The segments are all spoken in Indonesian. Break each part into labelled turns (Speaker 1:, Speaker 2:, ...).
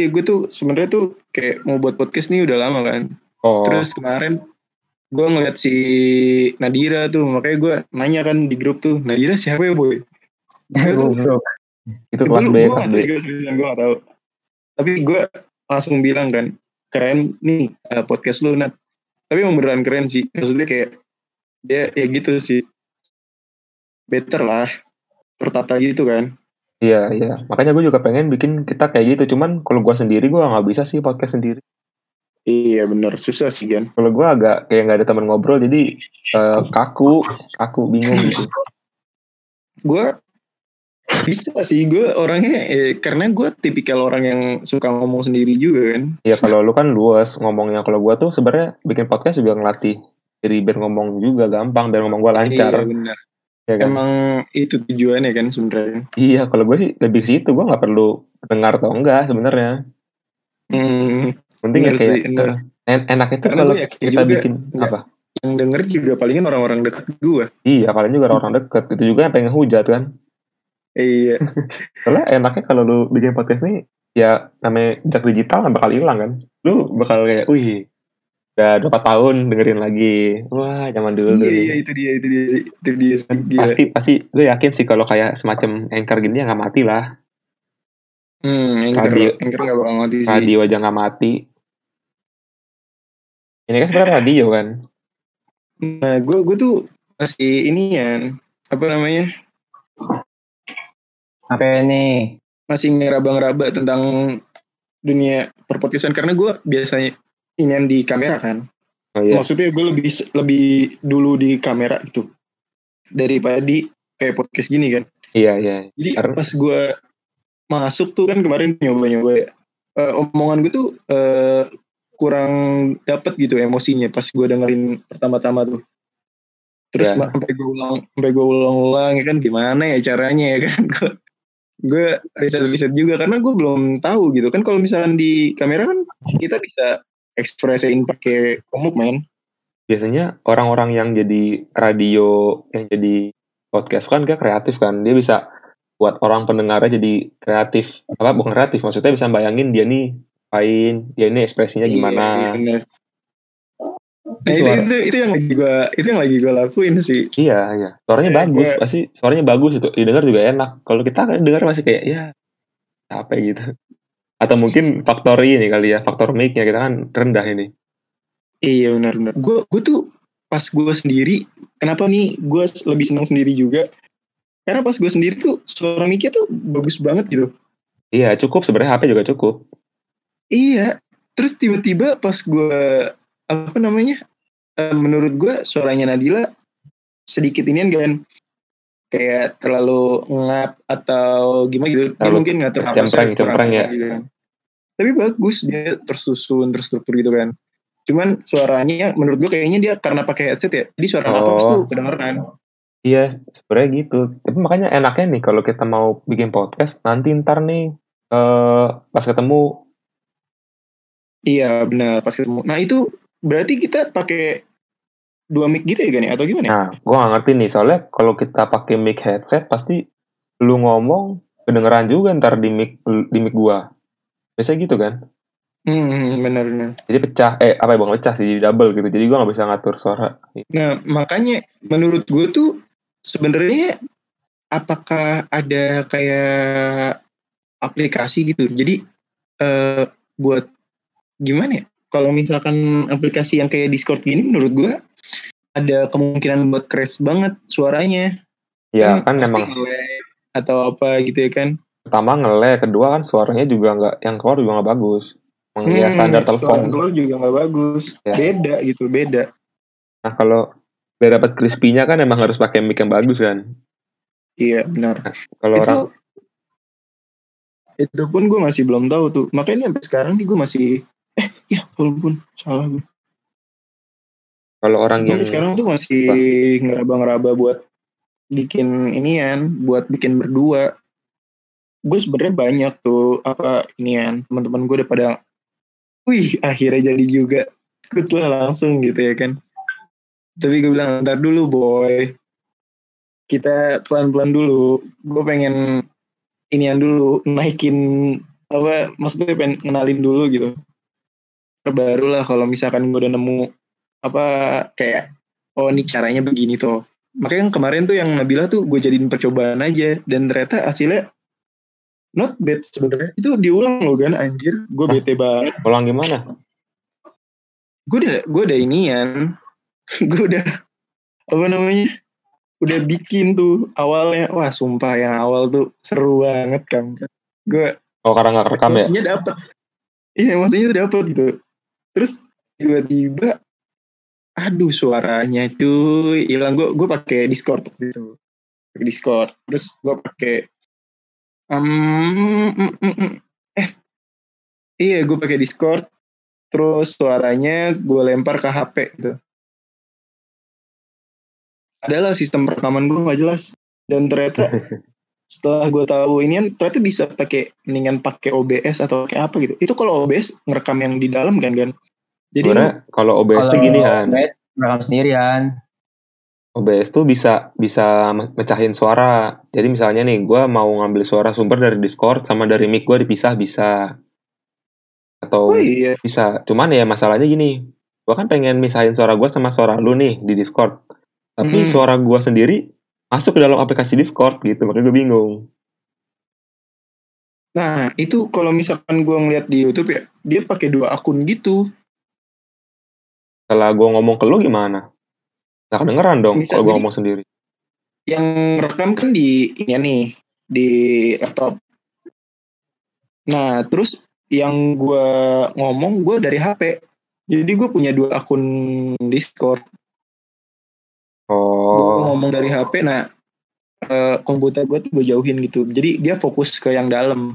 Speaker 1: Iya, gue tuh sebenarnya tuh kayak mau buat podcast nih udah lama kan.
Speaker 2: Oh,
Speaker 1: Terus kemarin gue ngeliat si Nadira tuh, makanya gue nanya kan di grup tuh, Nadira siapa ya boy?
Speaker 3: Goblok.
Speaker 2: itu kelas B, kelas B.
Speaker 1: gue gak. Tapi gue langsung bilang kan, keren nih eh, podcast lu Nat. Tapi emang beneran keren sih. Maksudnya kayak dia ya gitu sih. Better lah. Tertata gitu kan.
Speaker 2: Iya, iya. Makanya gue juga pengen bikin kita kayak gitu. Cuman kalau gue sendiri gue nggak bisa sih podcast sendiri.
Speaker 1: Iya bener susah sih kan.
Speaker 2: Kalau gue agak kayak nggak ada teman ngobrol, jadi eh, kaku, kaku, bingung gitu.
Speaker 1: Gue bisa sih gue orangnya eh, karena gue tipikal orang yang suka ngomong sendiri juga kan.
Speaker 2: Iya, kalau lu kan luas ngomongnya. Kalau gue tuh sebenarnya bikin podcast juga ngelatih. Jadi biar ngomong juga gampang, biar ngomong gue lancar.
Speaker 1: Iya bener.
Speaker 2: Ya kan?
Speaker 1: Emang itu tujuannya kan sebenarnya.
Speaker 2: Iya, kalau gue sih lebih ke situ. Gue nggak perlu dengar atau enggak sebenarnya.
Speaker 1: Hmm,
Speaker 2: Penting ya kayak
Speaker 1: sih, bener.
Speaker 2: en- enak itu
Speaker 1: Karena
Speaker 2: kalau kita
Speaker 1: juga
Speaker 2: bikin
Speaker 1: nggak-
Speaker 2: apa?
Speaker 1: yang denger juga palingan orang-orang dekat gue.
Speaker 2: Iya, kalian juga orang deket. Itu juga yang pengen hujat kan.
Speaker 1: Iya.
Speaker 2: Soalnya enaknya kalau lu bikin podcast nih, ya namanya jejak digital nggak bakal hilang kan. Lu bakal kayak, wih, udah berapa tahun dengerin lagi. Wah, zaman dulu.
Speaker 1: iya, iya itu dia itu dia sih. Itu dia sih. Gila.
Speaker 2: Pasti, pasti, gue yakin sih kalau kayak semacam anchor gini ya nggak mati lah.
Speaker 1: Hmm, anchor,
Speaker 2: Radio.
Speaker 1: anchor gak bakal mati sih.
Speaker 2: Radio aja nggak mati. Ini kan sebenarnya radio kan.
Speaker 1: Nah, gue gue tuh masih ini ya, apa namanya?
Speaker 3: Apa ini?
Speaker 1: Masih ngeraba-ngeraba tentang dunia perpodcastan karena gue biasanya inian di kamera kan.
Speaker 2: Oh iya.
Speaker 1: Maksudnya gue lebih lebih dulu di kamera gitu daripada di kayak podcast gini kan.
Speaker 2: Iya, iya.
Speaker 1: Jadi
Speaker 2: Karena-
Speaker 1: pas gue masuk tuh kan kemarin nyoba-nyoba ya. Eh, omongan gue tuh eh, kurang dapet gitu emosinya pas gue dengerin pertama-tama tuh. Terus
Speaker 2: Ya.
Speaker 1: sampai gue ulang, sampai gue ulang-ulang ya kan gimana ya caranya ya kan. Gue gue riset-riset juga karena gue belum tahu gitu kan kalau misalkan di kamera kan kita bisa ekspresiin pakai komuk men.
Speaker 2: biasanya orang-orang yang jadi radio yang jadi podcast kan dia kreatif kan. Dia bisa buat orang pendengarnya jadi kreatif. Apa bukan kreatif maksudnya bisa bayangin dia nih main dia ini ekspresinya
Speaker 1: Iya,
Speaker 2: gimana.
Speaker 1: iya, bener. Nah, itu, itu, itu yang lagi gue itu yang lagi gue lakuin sih.
Speaker 2: iya iya. Suaranya
Speaker 1: Eh,
Speaker 2: bagus
Speaker 1: gue-
Speaker 2: pasti suaranya bagus itu. Didengar juga enak. Kalau kita kan dengar masih kayak ya apa gitu atau mungkin faktor ini kali ya faktor mic-nya kita kan rendah ini
Speaker 1: Iya benar-benar. Gue gue tuh pas gue sendiri, kenapa nih gue lebih senang sendiri juga? Karena pas gue sendiri tuh suara mic tuh bagus banget gitu.
Speaker 2: iya cukup sebenarnya HP juga cukup
Speaker 1: Iya. Terus tiba-tiba pas gue apa namanya? eh, menurut gue suaranya Nadila sedikit inian kan kayak terlalu ngap atau gimana gitu. Dia
Speaker 2: Terlalu
Speaker 1: mungkin ngatur
Speaker 2: cempreng,
Speaker 1: napasnya kurang
Speaker 2: ya.
Speaker 1: gitu kan. Tapi bagus dia tersusun, terstruktur gitu kan. Cuman suaranya menurut gue kayaknya dia karena pakai headset ya. Jadi suara napas
Speaker 2: Oh.
Speaker 1: tuh kedengeran.
Speaker 2: Iya, sebenarnya gitu. Tapi makanya enaknya nih kalau kita mau bikin podcast nanti ntar nih eh pas ketemu
Speaker 1: Iya benar pas ketemu. Nah itu berarti kita pakai dua mic gitu ya kan ya? Atau gimana? ya?
Speaker 2: Nah, gua gak ngerti nih soalnya kalau kita pakai mic headset pasti lu ngomong kedengeran juga ntar di mic di mic gua. Biasanya gitu kan.
Speaker 1: Hmm benar benar.
Speaker 2: Jadi pecah eh apa ya bukan pecah sih jadi double gitu. Jadi gua nggak bisa ngatur suara.
Speaker 1: Nah makanya menurut gue tuh sebenarnya apakah ada kayak aplikasi gitu? Jadi eh, buat gimana ya? Kalau misalkan aplikasi yang kayak Discord gini menurut gue ada kemungkinan buat crash banget suaranya.
Speaker 2: Ya kan
Speaker 1: pasti
Speaker 2: emang
Speaker 1: atau apa gitu ya kan?
Speaker 2: pertama ngelek, kedua kan suaranya juga nggak yang keluar juga nggak bagus. Emang ya standar
Speaker 1: suara
Speaker 2: telepon.
Speaker 1: keluar juga nggak bagus.
Speaker 2: Ya.
Speaker 1: Beda gitu, beda.
Speaker 2: Nah kalau biar dapat crispy-nya kan emang harus pakai mic yang bagus kan.
Speaker 1: Iya benar.
Speaker 2: Kalau
Speaker 1: itu
Speaker 2: orang
Speaker 1: itu pun gue masih belum tahu tuh makanya sampai sekarang nih gue masih eh ya walaupun salah gue
Speaker 2: kalau orang yang
Speaker 1: Sampai sekarang tuh masih ngeraba-ngeraba buat bikin inian buat bikin berdua. Gue sebenarnya banyak tuh apa inian. Teman-teman gue udah pada wih akhirnya jadi juga. Ikut lah langsung gitu ya kan. Tapi gue bilang ntar dulu boy. Kita pelan-pelan dulu. Gue pengen inian dulu naikin apa maksudnya pengen kenalin dulu gitu. Terbaru lah kalau misalkan gue udah nemu apa kayak oh ini caranya begini tuh makanya yang kemarin tuh yang Nabila tuh gue jadiin percobaan aja. Dan ternyata hasilnya not bad sebenarnya. Itu diulang loh kan anjir gue
Speaker 2: Hah?
Speaker 1: bete banget.
Speaker 2: Ulang gimana?
Speaker 1: gue udah gue udah inian. Gue udah apa namanya udah bikin tuh awalnya. Wah sumpah yang awal tuh seru banget kan gue
Speaker 2: Oh karena nggak rekam ya?
Speaker 1: maksudnya dapet. Iya maksudnya dapet gitu. Terus tiba-tiba aduh suaranya cuy. Hilang. Gue gue pakai discord waktu itu. Pakai discord. Terus gue pakai um, mm, mm, mm. eh iya gue pakai discord. Terus suaranya gue lempar ke hp gitu. Adalah sistem rekaman gue nggak jelas. Dan ternyata setelah gue tahu ini kan ternyata bisa pakai mendingan pakai OBS atau kayak apa gitu. Itu kalau OBS ngerekam yang di dalam kan kan jadi
Speaker 2: kalau OBS tuh gini kan,
Speaker 3: OBS rekam sendirian.
Speaker 2: OBS tuh bisa bisa me- mecahin suara. Jadi misalnya nih, gue mau ngambil suara sumber dari Discord sama dari mic gue dipisah bisa. Atau
Speaker 1: oh iya
Speaker 2: bisa. Cuman ya masalahnya gini, gue kan pengen misahin suara gue sama suara lu nih di Discord. Tapi
Speaker 1: Hmm.
Speaker 2: suara gue sendiri masuk ke dalam aplikasi Discord gitu, makanya gue bingung.
Speaker 1: nah itu kalau misalkan gue ngeliat di YouTube ya dia pakai dua akun gitu
Speaker 2: Setelah gue ngomong ke lu gimana? Gak kedengeran dong
Speaker 1: Bisa
Speaker 2: kalau gue ngomong sendiri.
Speaker 1: yang rekam kan di ini nih di laptop. Nah terus yang gue ngomong gue dari HP jadi gue punya dua akun Discord. Gue
Speaker 2: Oh,
Speaker 1: ngomong dari HP nah eh, komputer gue tuh gue jauhin gitu. Jadi dia fokus ke yang dalam.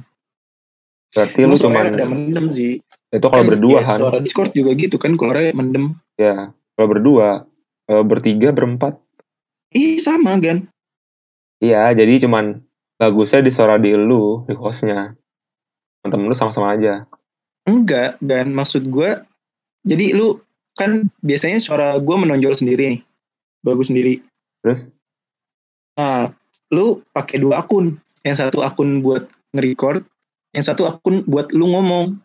Speaker 2: Berarti
Speaker 1: Cuma
Speaker 2: lu
Speaker 1: ada mendem sih.
Speaker 2: Itu kalau berdua
Speaker 1: ya,
Speaker 2: kan?
Speaker 1: suara Discord juga gitu kan keluarnya mendem
Speaker 2: Ya, kalau berdua, kalau bertiga, berempat.
Speaker 1: ih sama kan
Speaker 2: Iya, jadi cuman bagusnya di suara di lu, di hostnya. Temen lu sama-sama aja.
Speaker 1: enggak kan maksud gue jadi lu kan biasanya suara gue menonjol sendiri nih bagus sendiri
Speaker 2: Terus,
Speaker 1: Nah, lu pakai dua akun. Yang satu akun buat nge-record, yang satu akun buat lu ngomong.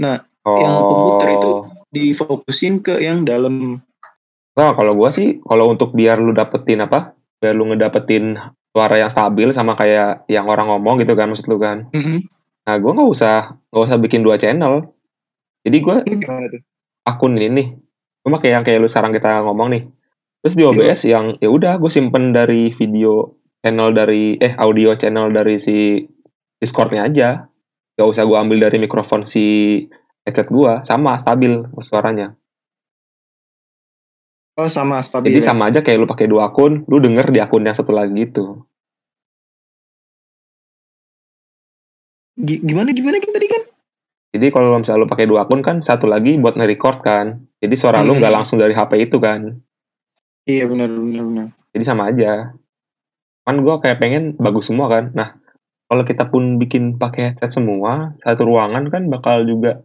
Speaker 1: Nah,
Speaker 2: oh.
Speaker 1: Yang komputer itu difokusin ke yang dalam.
Speaker 2: Nah, kalau gua sih, kalau untuk biar lu dapetin apa? Biar lu ngedapetin suara yang stabil sama kayak yang orang ngomong gitu kan, maksud lu kan. Nah, gua nggak usah, nggak usah bikin dua channel. Jadi
Speaker 1: tuh?
Speaker 2: akun ini nih, cuma kayak yang kayak lu sekarang kita ngomong nih. Terus di OBS yang ya udah gue simpen dari video channel dari eh audio channel dari si Discordnya aja. Gak usah gue ambil dari mikrofon si headset gue, sama stabil suaranya.
Speaker 1: Oh, sama stabil.
Speaker 2: Jadi
Speaker 1: ya?
Speaker 2: sama aja kayak lu pakai dua akun, lu denger di akun yang satu lagi gitu.
Speaker 1: Gi- Gimana gimana kan tadi kan?
Speaker 2: Jadi kalau misalnya lu pakai dua akun kan satu lagi buat nge-record kan. Jadi suara lu
Speaker 1: Hmm.
Speaker 2: nggak langsung dari HP itu kan.
Speaker 1: Iya benar benar benar.
Speaker 2: Jadi sama aja. Kan gue kayak pengen bagus semua kan. Nah, kalau kita pun bikin pakai headset semua, satu ruangan kan bakal juga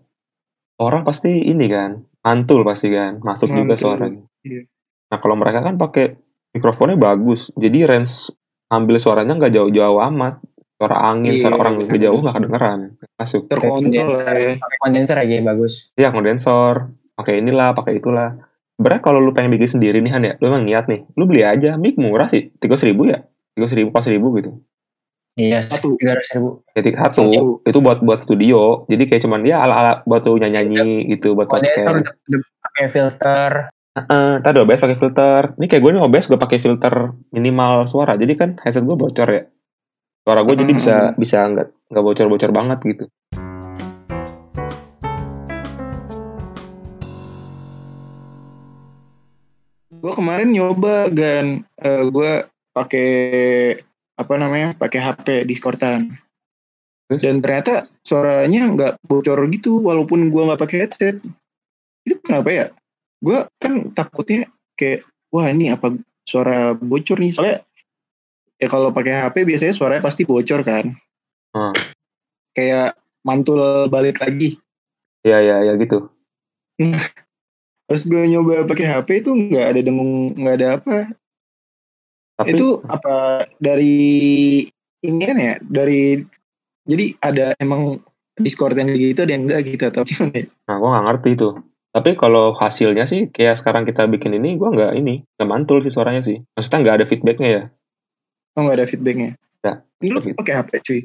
Speaker 2: orang pasti ini kan, mantul pasti kan, masuk juga
Speaker 1: Mantul,
Speaker 2: suaranya.
Speaker 1: iya.
Speaker 2: Nah, kalau mereka kan pakai mikrofonnya bagus, jadi range ambil suaranya nggak jauh-jauh amat. Suara angin,
Speaker 1: Iya,
Speaker 2: suara orang lebih jauh nggak kedengeran, masuk.
Speaker 1: Terkontrol ya.
Speaker 3: Pakai kondenser aja bagus.
Speaker 2: Ya kondensor, pakai inilah, pakai itulah. Sebenarnya kalau lu pengen bikin sendiri nih Han ya, lu emang niat nih, lu beli aja, mic murah sih, tiga ribu ya, tiga ribu, pas ribu gitu.
Speaker 3: Iya,
Speaker 1: Satu.
Speaker 3: tiga ratus ribu.
Speaker 2: Jadi satu,
Speaker 1: Satu.
Speaker 2: itu buat buat studio, jadi kayak cuman ya ala ala buat lu nyanyi nyanyi gitu, buat
Speaker 3: Kondenser
Speaker 2: pakai.
Speaker 3: udah, udah pakai filter.
Speaker 2: Heeh, tadi OBS pakai filter. Ini kayak gue nih OBS gue pakai filter minimal suara, jadi kan headset gue bocor ya. Suara gue jadi bisa bisa nggak nggak bocor bocor banget gitu.
Speaker 1: Gue kemarin nyoba gan, eh, gue pakai apa namanya, pakai HP Discordan.
Speaker 2: Terus?
Speaker 1: Dan ternyata suaranya nggak bocor gitu, walaupun gue nggak pakai headset. Itu kenapa ya? Gue kan takutnya kayak, wah ini apa suara bocor nih? Soalnya ya kalau pakai HP biasanya suaranya pasti bocor kan.
Speaker 2: Hmm.
Speaker 1: Kayak mantul balik lagi.
Speaker 2: Ya ya ya gitu.
Speaker 1: Pas gue nyoba pakai HP itu nggak ada dengung, nggak ada apa.
Speaker 2: Tapi
Speaker 1: itu apa dari ini kan ya dari Jadi ada emang Discord yang gitu ada yang enggak gitu atau gimana ya?
Speaker 2: Nah, gue nggak ngerti itu. Tapi kalau hasilnya sih kayak sekarang kita bikin ini, gue nggak ini, nggak mantul sih suaranya sih. Maksudnya nggak ada feedbacknya ya.
Speaker 1: Oh nggak ada feedbacknya?
Speaker 2: Nggak.
Speaker 1: Ini lu
Speaker 2: Feed-
Speaker 1: pakai HP cuy?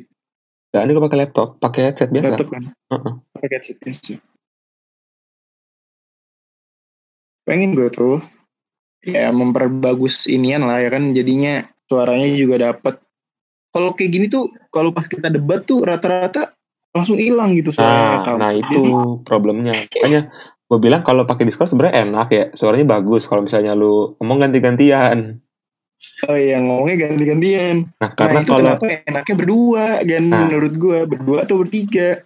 Speaker 2: Nah, ini gue pakai laptop, pakai headset biasa.
Speaker 1: Laptop kan?
Speaker 2: Heeh.
Speaker 1: Pakai headset biasa. Pengen gue tuh ya memperbagus inian lah ya kan jadinya suaranya juga dapet. Kalau kayak gini tuh kalau pas kita debat tuh rata-rata langsung hilang gitu suaranya.
Speaker 2: Nah, nah itu
Speaker 1: Jadi,
Speaker 2: problemnya. Makanya gue bilang kalau pakai Discord sebenarnya enak ya, suaranya bagus. Kalau misalnya lu ngomong ganti-gantian.
Speaker 1: oh iya ngomongnya ganti-gantian.
Speaker 2: Nah,
Speaker 1: Nah
Speaker 2: karena
Speaker 1: itu
Speaker 2: kalau
Speaker 1: kenapa enaknya berdua kan
Speaker 2: Nah.
Speaker 1: menurut gue berdua atau bertiga.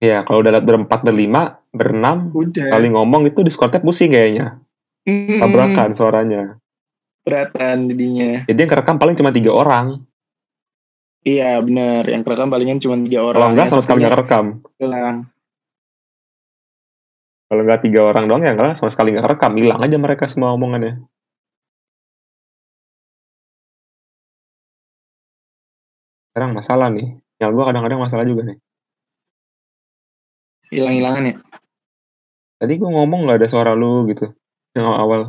Speaker 2: ya kalau udah berempat, berlima, berenam,
Speaker 1: Udah.
Speaker 2: kali ngomong itu Discordnya pusing kayaknya,
Speaker 1: Mm-mm.
Speaker 2: tabrakan suaranya.
Speaker 1: Beratan jadinya.
Speaker 2: Jadi yang kerekam paling cuma tiga orang.
Speaker 1: Iya benar. Yang kerekam palingan cuma tiga orang.
Speaker 2: Kalau enggak
Speaker 1: Yang
Speaker 2: sama sekali nggak kerekam.
Speaker 1: hilang.
Speaker 2: Kalau enggak tiga orang doang ya enggak sama sekali nggak kerekam, hilang aja mereka semua omongannya. Sekarang masalah nih. Yang gua kadang-kadang masalah juga nih.
Speaker 1: Hilang-hilangan ya.
Speaker 2: Tadi gua ngomong nggak ada suara lu gitu. Yang awal.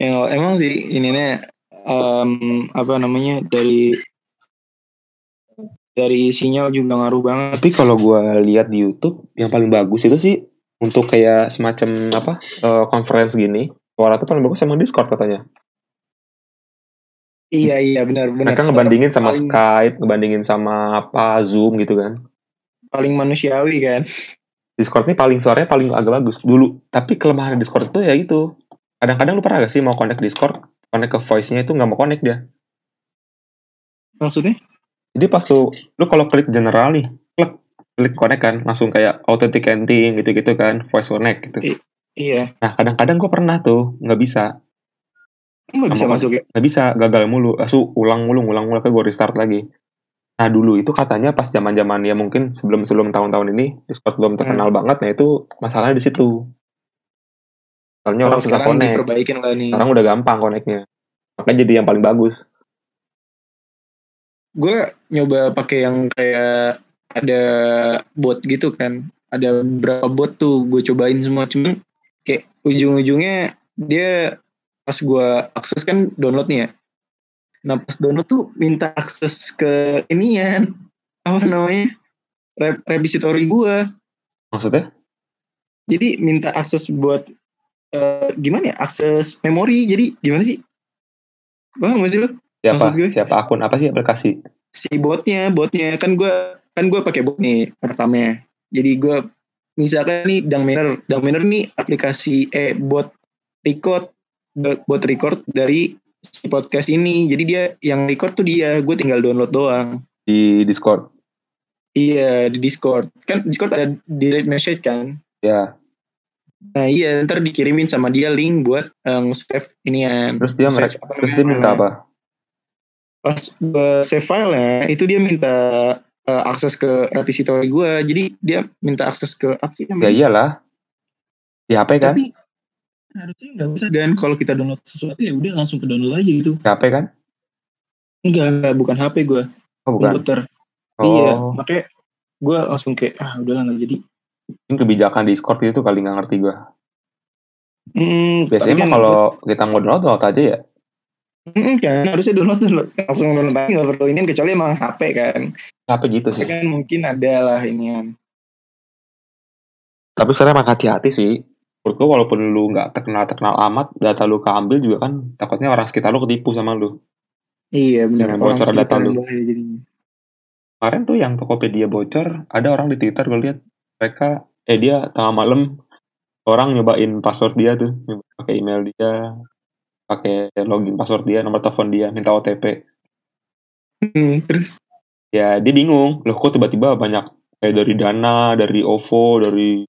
Speaker 1: Yang emang sih ininya em, apa namanya dari dari sinyal juga ngaruh banget.
Speaker 2: Tapi kalau gua lihat di YouTube yang paling bagus itu sih untuk kayak semacam apa eh, conference gini, suara tuh paling bagus emang Discord katanya.
Speaker 1: Iya iya benar benar.
Speaker 2: Mereka ngebandingin sama
Speaker 1: paling,
Speaker 2: Skype, ngebandingin sama apa Zoom gitu kan.
Speaker 1: paling manusiawi kan.
Speaker 2: Discord ini paling suaranya paling agak bagus dulu. Tapi kelemahan Discord itu ya itu. Kadang-kadang lu pernah gak sih mau connect Discord, connect ke voice-nya itu nggak mau connect dia.
Speaker 1: Maksudnya?
Speaker 2: Jadi pas lu, lu kalau klik general nih, klik, klik connect kan, langsung kayak authenticating gitu-gitu kan, voice connect gitu.
Speaker 1: Iya.
Speaker 2: Nah kadang-kadang gue pernah tuh nggak bisa,
Speaker 1: Nggak bisa masuk ya.
Speaker 2: nggak bisa, gagal mulu, langsung ulang mulu, ulang mulu, gue restart lagi. Nah dulu itu katanya pas zaman zaman ya mungkin sebelum sebelum tahun-tahun ini Discord belum terkenal banget, nah itu masalahnya di situ. Soalnya orang
Speaker 1: Kalau
Speaker 2: susah connect.
Speaker 1: diperbaikin lah nih.
Speaker 2: Sekarang udah gampang connectnya. Makanya jadi yang paling bagus.
Speaker 1: Gue nyoba pakai yang kayak ada bot gitu kan. Ada beberapa bot tuh gue cobain semua. Cuman kayak ujung-ujungnya dia pas gue akses kan download nih ya. Nah pas download tuh minta akses ke inian. Apa namanya? Rep repository gue.
Speaker 2: Maksudnya?
Speaker 1: Jadi minta akses buat eh, gimana ya? Akses memori. Jadi gimana sih? Gak sih lu?
Speaker 2: Siapa?
Speaker 1: Maksud gue?
Speaker 2: Siapa akun apa sih aplikasi?
Speaker 1: si botnya botnya kan gue kan gue pakai bot nih rekamnya jadi gue misalkan nih Dang Manner Dang Manner nih aplikasi eh bot record bot record dari si podcast ini jadi dia yang record tuh dia gue tinggal download doang
Speaker 2: Di Discord.
Speaker 1: iya di Discord kan Discord ada direct message kan
Speaker 2: Ya.
Speaker 1: nah iya ntar dikirimin sama dia link buat um, save inian
Speaker 2: Terus dia
Speaker 1: Save apa
Speaker 2: terus dia minta apa?
Speaker 1: pas gue save filenya itu dia minta uh, akses ke repository gue jadi dia minta akses ke apa sih
Speaker 2: Ya
Speaker 1: namanya
Speaker 2: iyalah. Di HP kan?
Speaker 1: tapi harusnya nggak bisa kan kalau kita download sesuatu ya udah langsung ke download aja gitu
Speaker 2: HP kan?
Speaker 1: enggak enggak bukan HP gue
Speaker 2: Oh bukan.
Speaker 1: komputer iya
Speaker 2: Oh,
Speaker 1: makanya gue langsung kayak ah udahlah nggak jadi
Speaker 2: ini kebijakan Discord itu kali nggak ngerti gua.
Speaker 1: hmm,
Speaker 2: Biasanya mah kalau kita mau download download aja ya.
Speaker 1: Hmm, kan harusnya download, download langsung download aja nggak perlu ini kecuali emang HP kan
Speaker 2: HP gitu sih.
Speaker 1: kan mungkin ada lah ini kan
Speaker 2: Tapi sebenarnya emang hati-hati sih. Menurut walaupun lu nggak terkenal terkenal amat, data lu keambil juga kan takutnya orang sekitar lu ketipu sama lu.
Speaker 1: iya benar orang
Speaker 2: bocor data lu. Kemarin tuh yang Tokopedia bocor, ada orang di Twitter gue lihat mereka eh dia tengah malam orang nyobain password dia tuh, pakai email dia, pakai login password dia, nomor telepon dia, minta OTP.
Speaker 1: hmm, terus
Speaker 2: Ya dia bingung, loh kok tiba-tiba banyak kayak dari Dana, dari OVO, dari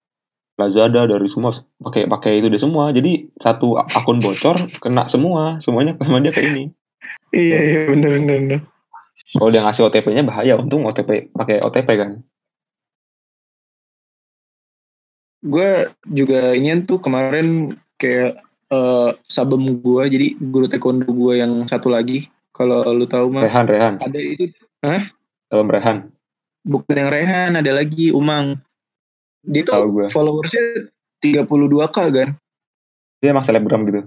Speaker 2: Lazada, dari semua pakai pakai itu dia semua. Jadi satu akun bocor kena semua, semuanya sama dia kayak ini.
Speaker 1: iya iya benar benar benar.
Speaker 2: Kalau dia ngasih OTP-nya bahaya, untung OTP pakai OTP kan.
Speaker 1: gue juga ini tuh kemarin kayak eh sabem gue jadi guru taekwondo gue yang satu lagi kalau lu tahu mah
Speaker 2: Rehan, Rehan.
Speaker 1: ada itu Hah?
Speaker 2: Om Rehan.
Speaker 1: bukan yang Rehan ada lagi Umang dia tuh
Speaker 2: gue.
Speaker 1: followersnya 32k kan?
Speaker 2: Dia emang selebgram gitu.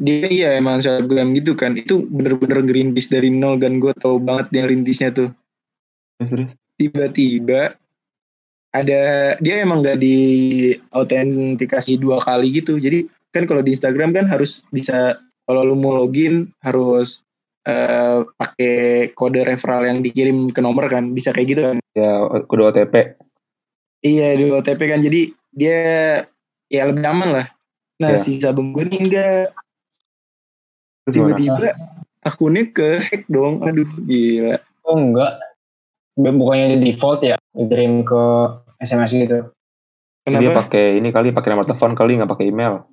Speaker 1: dia iya emang selebgram gitu kan? Itu bener-bener ngerintis dari nol kan? Gue tau banget dia rintisnya tuh.
Speaker 2: Terus
Speaker 1: tiba-tiba ada dia emang gak di autentikasi dua kali gitu. Jadi kan kalau di Instagram kan harus bisa kalau lu mau login harus eh, pakai kode referral yang dikirim ke nomor kan? Bisa kayak gitu kan?
Speaker 2: Ya kudu OTP.
Speaker 1: Iya di OTP kan jadi dia ya lebih aman lah nah
Speaker 2: Ya.
Speaker 1: si Sabung gue nih enggak tiba-tiba akunnya ke hack dong aduh gila
Speaker 3: Oh enggak. Bukannya di default ya, kirim ke SMS gitu.
Speaker 2: Dia
Speaker 1: kenapa
Speaker 2: pakai ini kali, pakai nomor telepon kali, nggak pakai email.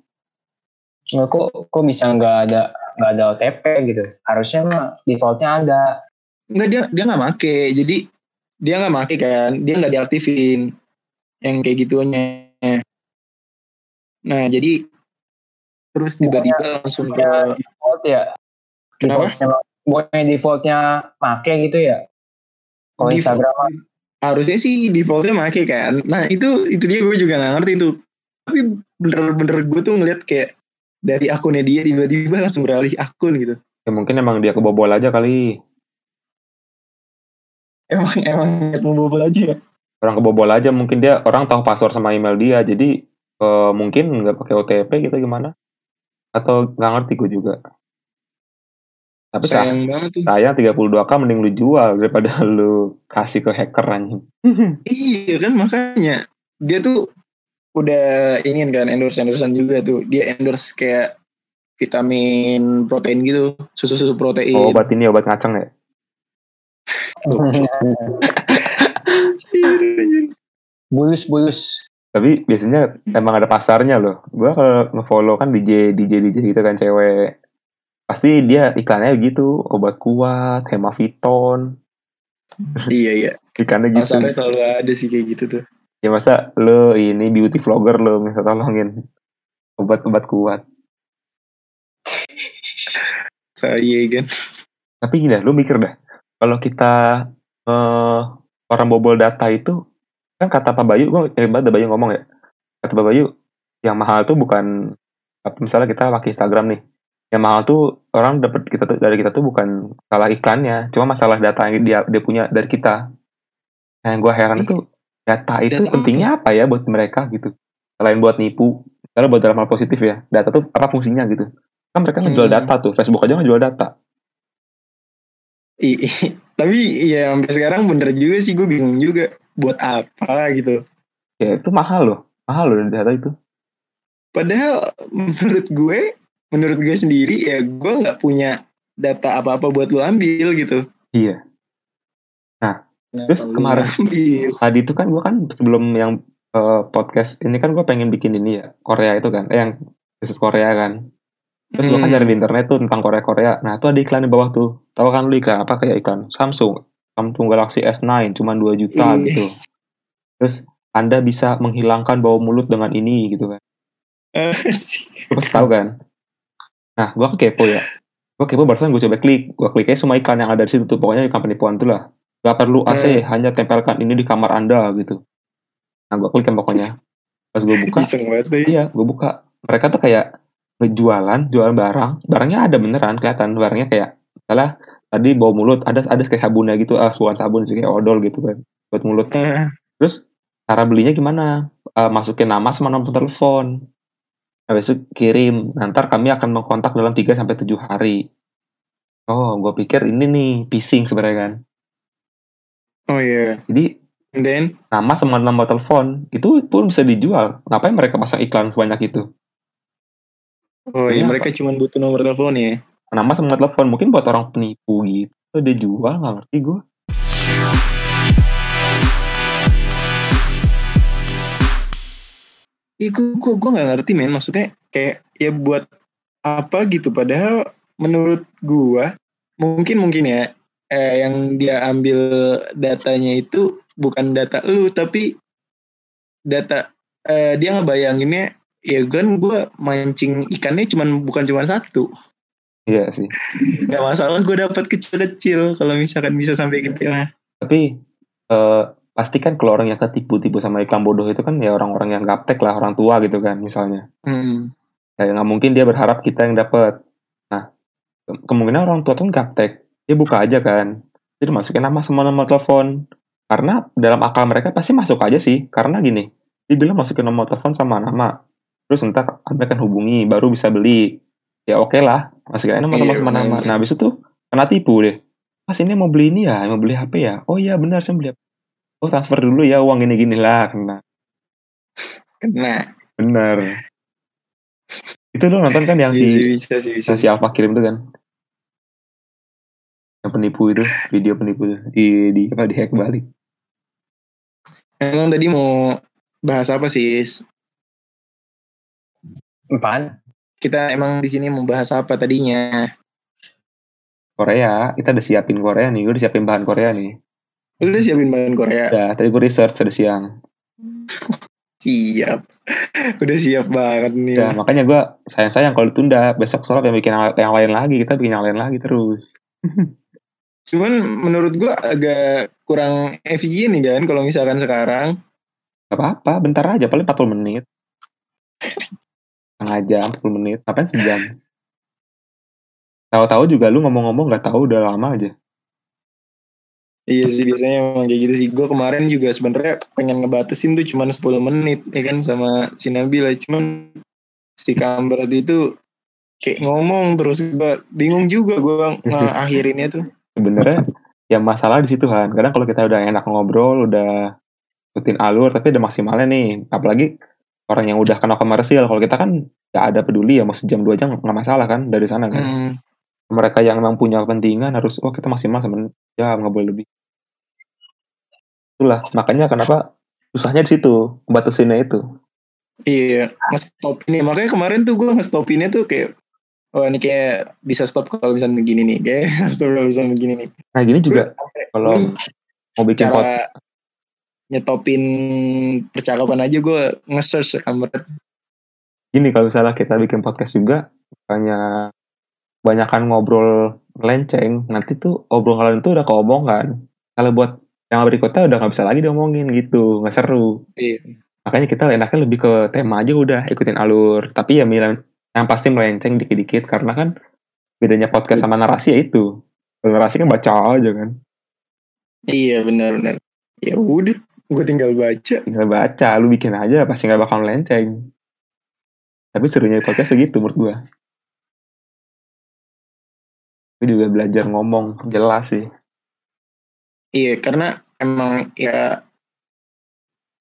Speaker 3: Enggak kok kok bisa nggak ada nggak ada OTP gitu. Harusnya mah defaultnya ada.
Speaker 1: Enggak dia dia nggak make jadi dia nggak make kan dia nggak diaktifin yang kayak gitunya nah jadi terus tiba-tiba langsung ke
Speaker 3: Ya, default ya.
Speaker 1: Kenapa?
Speaker 3: Defaultnya bukannya defaultnya make gitu ya. Kalau. Instagram
Speaker 1: harusnya sih defaultnya make kan nah itu itu dia gue juga nggak ngerti tuh tapi bener-bener gue tuh ngeliat kayak dari akunnya dia tiba-tiba langsung beralih akun gitu
Speaker 2: Ya mungkin emang dia kebobol aja kali.
Speaker 1: emang emang mau bobol aja ya
Speaker 2: Orang kebobol aja mungkin dia orang tahu password sama email dia. Jadi eh, mungkin nggak pakai OTP gitu gimana? Atau nggak ngerti gue juga. Tapi sayang,
Speaker 1: sayang banget tuh
Speaker 2: sayang 32k mending lu jual daripada lu kasih ke hacker anjing.
Speaker 1: Iya kan makanya dia tuh udah ingin kan endorse endorsean juga tuh dia endorse kayak vitamin protein gitu susu susu protein
Speaker 2: Oh, obat ini obat ngaceng ya?
Speaker 3: bulus bulus.
Speaker 2: Tapi biasanya emang ada pasarnya loh. Gua kalau ngefollow kan DJ DJ DJ gitu kan cewek. Pasti dia iklannya gitu, obat kuat, hemaviton,
Speaker 1: iya iya
Speaker 2: ikannya gitu.
Speaker 1: pasarnya selalu ada sih kayak gitu tuh
Speaker 2: Ya masa lo ini beauty vlogger lo minta tolongin obat-obat kuat.
Speaker 1: saya kan
Speaker 2: Tapi gini dah, lu mikir dah. Kalau kita eh, orang bobol data itu kan kata Pak Bayu, gue banget ada Bayu ngomong ya. Kata Pak Bayu, yang mahal tuh bukan apa misalnya kita pakai Instagram nih. Yang mahal tuh orang dapat kita tuh dari kita tuh bukan salah iklannya, cuma masalah data yang dia dia punya dari kita. Nah, yang gue heran itu data itu
Speaker 1: Data apa?
Speaker 2: pentingnya apa ya buat mereka gitu. Selain buat nipu, kalau buat dalam hal positif ya, data tuh apa fungsinya gitu. Kan mereka ngejual
Speaker 1: Hmm.
Speaker 2: data tuh, Facebook aja ngejual data.
Speaker 1: I- i- tapi ya sampai sekarang bener juga sih gue bingung juga buat apa gitu
Speaker 2: Ya itu mahal loh, mahal loh data itu.
Speaker 1: padahal menurut gue menurut gue sendiri ya gue nggak punya data apa-apa buat lu ambil gitu
Speaker 2: Iya. Terus
Speaker 1: Kenapa lu
Speaker 2: kemarin-
Speaker 1: ambil?
Speaker 2: Tadi itu kan gue kan sebelum yang eh, podcast ini kan gue pengen bikin ini ya Korea itu kan, eh yang khusus Korea kan. Terus gue kan
Speaker 1: Hmm.
Speaker 2: cari di internet tuh tentang Korea Korea. Nah itu ada iklan di bawah tuh. Tahu kan lu iklan apa kayak iklan Samsung, Samsung Galaxy S9 cuma 2 juta
Speaker 1: Iya.
Speaker 2: gitu. Terus Anda bisa menghilangkan bau mulut dengan ini gitu kan. Lu pasti tahu kan? Nah, gua kan kepo ya. Gua kepo barusan gue coba klik. Gua klik aja semua iklan yang ada di situ tuh. Pokoknya iklan penipuan tuh lah. Gak perlu AC, hanya tempelkan ini di kamar Anda gitu. Nah, gua klik kan pokoknya. Pas gue buka, iya, gue buka. Mereka tuh kayak ngejualan, jualan barang. Barangnya ada beneran kelihatan. Barangnya kayak salah tadi bau mulut, ada ada kayak sabunnya gitu, ah bukan sabun sih kayak odol gitu kan buat mulut.
Speaker 1: Ah,
Speaker 2: Terus cara belinya gimana? Eh, masukin nama sama nomor telepon. Habis itu kirim. Nanti kami akan mengkontak dalam 3 sampai 7 hari. Oh, gue pikir ini nih phishing sebenarnya kan.
Speaker 1: oh iya
Speaker 2: Jadi
Speaker 1: And then
Speaker 2: nama sama nomor telepon itu pun bisa dijual. Ngapain mereka pasang iklan sebanyak itu?
Speaker 1: Oh iya mereka cuma butuh nomor telepon ya
Speaker 2: Nama sama nomor telepon mungkin buat orang penipu gitu. Dia jual nggak ngerti gue.
Speaker 1: Ih, gue, gue, gue gak ngerti men maksudnya kayak ya buat apa gitu padahal menurut gua mungkin mungkin ya eh, yang dia ambil datanya itu bukan data lu tapi data eh, dia ngebayanginnya ya kan gua mancing ikannya cuman bukan cuma satu
Speaker 2: Iya sih.
Speaker 1: Gak masalah gue dapat kecil-kecil kalau misalkan bisa sampai gede lah.
Speaker 2: Tapi eh pasti kan kalau orang yang ketipu-tipu sama iklan bodoh itu kan ya orang-orang yang gaptek lah, orang tua gitu kan misalnya.
Speaker 1: Hmm.
Speaker 2: Kayak nggak mungkin dia berharap kita yang dapat. Nah, ke- kemungkinan orang tua tuh gaptek. Dia buka aja kan. Jadi masukin nama semua nomor telepon. Karena dalam akal mereka pasti masuk aja sih. Karena gini, dia bilang masukin nomor telepon sama nama. Terus ntar Anda akan hubungi, baru bisa beli. Ya oke lah, masukin aja nomor telepon
Speaker 1: Iya,
Speaker 2: sama nama.
Speaker 1: bener.
Speaker 2: Nah, habis itu kena tipu deh. Mas ini mau beli ini ya, mau beli HP ya? Oh iya benar, saya beli HP. Oh transfer dulu ya uang gini-gini lah. Kena.
Speaker 1: Kena.
Speaker 2: Bener. Itu lu nonton kan yang
Speaker 1: Iya
Speaker 2: si
Speaker 1: bisa sih, bisa.
Speaker 2: si Alfa kirim tuh kan? Yang penipu itu, video penipu itu, di di apa di hack balik.
Speaker 1: Emang tadi mau bahas apa sih?
Speaker 3: Apaan?
Speaker 1: Kita emang di sini mau bahas apa tadinya?
Speaker 2: Korea, kita udah siapin Korea nih, gue udah siapin bahan Korea nih.
Speaker 1: Lu udah siapin bahan Korea?
Speaker 2: Ya, tadi gue research tadi siang.
Speaker 1: Siap. Udah siap banget nih.
Speaker 2: Ya, makanya gue sayang-sayang kalau ditunda, besok soalnya pengen bikin yang, yang lain lagi, kita bikin yang lain lagi terus.
Speaker 1: Cuman menurut gua agak kurang efisien nih kan kalau misalkan sekarang.
Speaker 2: Gak apa-apa, bentar aja, paling 40 menit. Setengah jam, 40 menit, ngapain sejam? Tahu-tahu juga lu ngomong-ngomong gak tahu udah lama aja.
Speaker 1: Iya sih biasanya emang kayak gitu sih. Gue kemarin juga sebenarnya pengen ngebatasin tuh cuman 10 menit ya kan sama si Nabila. Cuman si Kambrat itu kayak ngomong terus gue bingung juga gue ngakhirinnya tuh.
Speaker 2: Sebenarnya yang masalah di situ kan. Kadang kalau kita udah enak ngobrol, udah ikutin alur, tapi ada maksimalnya nih. Apalagi orang yang udah kena komersial. Kalau kita kan gak ada peduli ya, mau sejam dua jam nggak masalah kan dari sana kan.
Speaker 1: Hmm.
Speaker 2: Mereka yang memang punya kepentingan harus, oh kita maksimal sama jam nggak boleh lebih. Itulah makanya kenapa susahnya di situ, batasinnya itu.
Speaker 1: Iya, nge-stop ini. Makanya kemarin tuh gue nge-stopinnya tuh kayak Oh ini kayak bisa stop kalau misalnya begini nih Kayak stop kalau misalnya begini nih
Speaker 2: Nah gini juga kalau mau bikin
Speaker 1: Cara nyetopin percakapan aja gue nge-search Kambrat
Speaker 2: gini kalau misalnya kita bikin podcast juga, banyak banyakan ngobrol melenceng, nanti tuh obrolan itu udah keomongan. Kalau buat yang berikutnya udah nggak bisa lagi diomongin gitu, nggak seru.
Speaker 1: Iya.
Speaker 2: Makanya kita enaknya lebih ke tema aja udah ikutin alur. Tapi ya mil- yang pasti melenceng dikit-dikit karena kan bedanya podcast sama narasi ya itu. Kalau narasi kan baca aja kan,
Speaker 1: Iya benar-benar. Ya udah, gue tinggal baca.
Speaker 2: tinggal baca, lu bikin aja pasti nggak bakal melenceng. Tapi serunya podcast segitu menurut gua. Gue juga belajar ngomong jelas sih.
Speaker 1: Iya, karena emang ya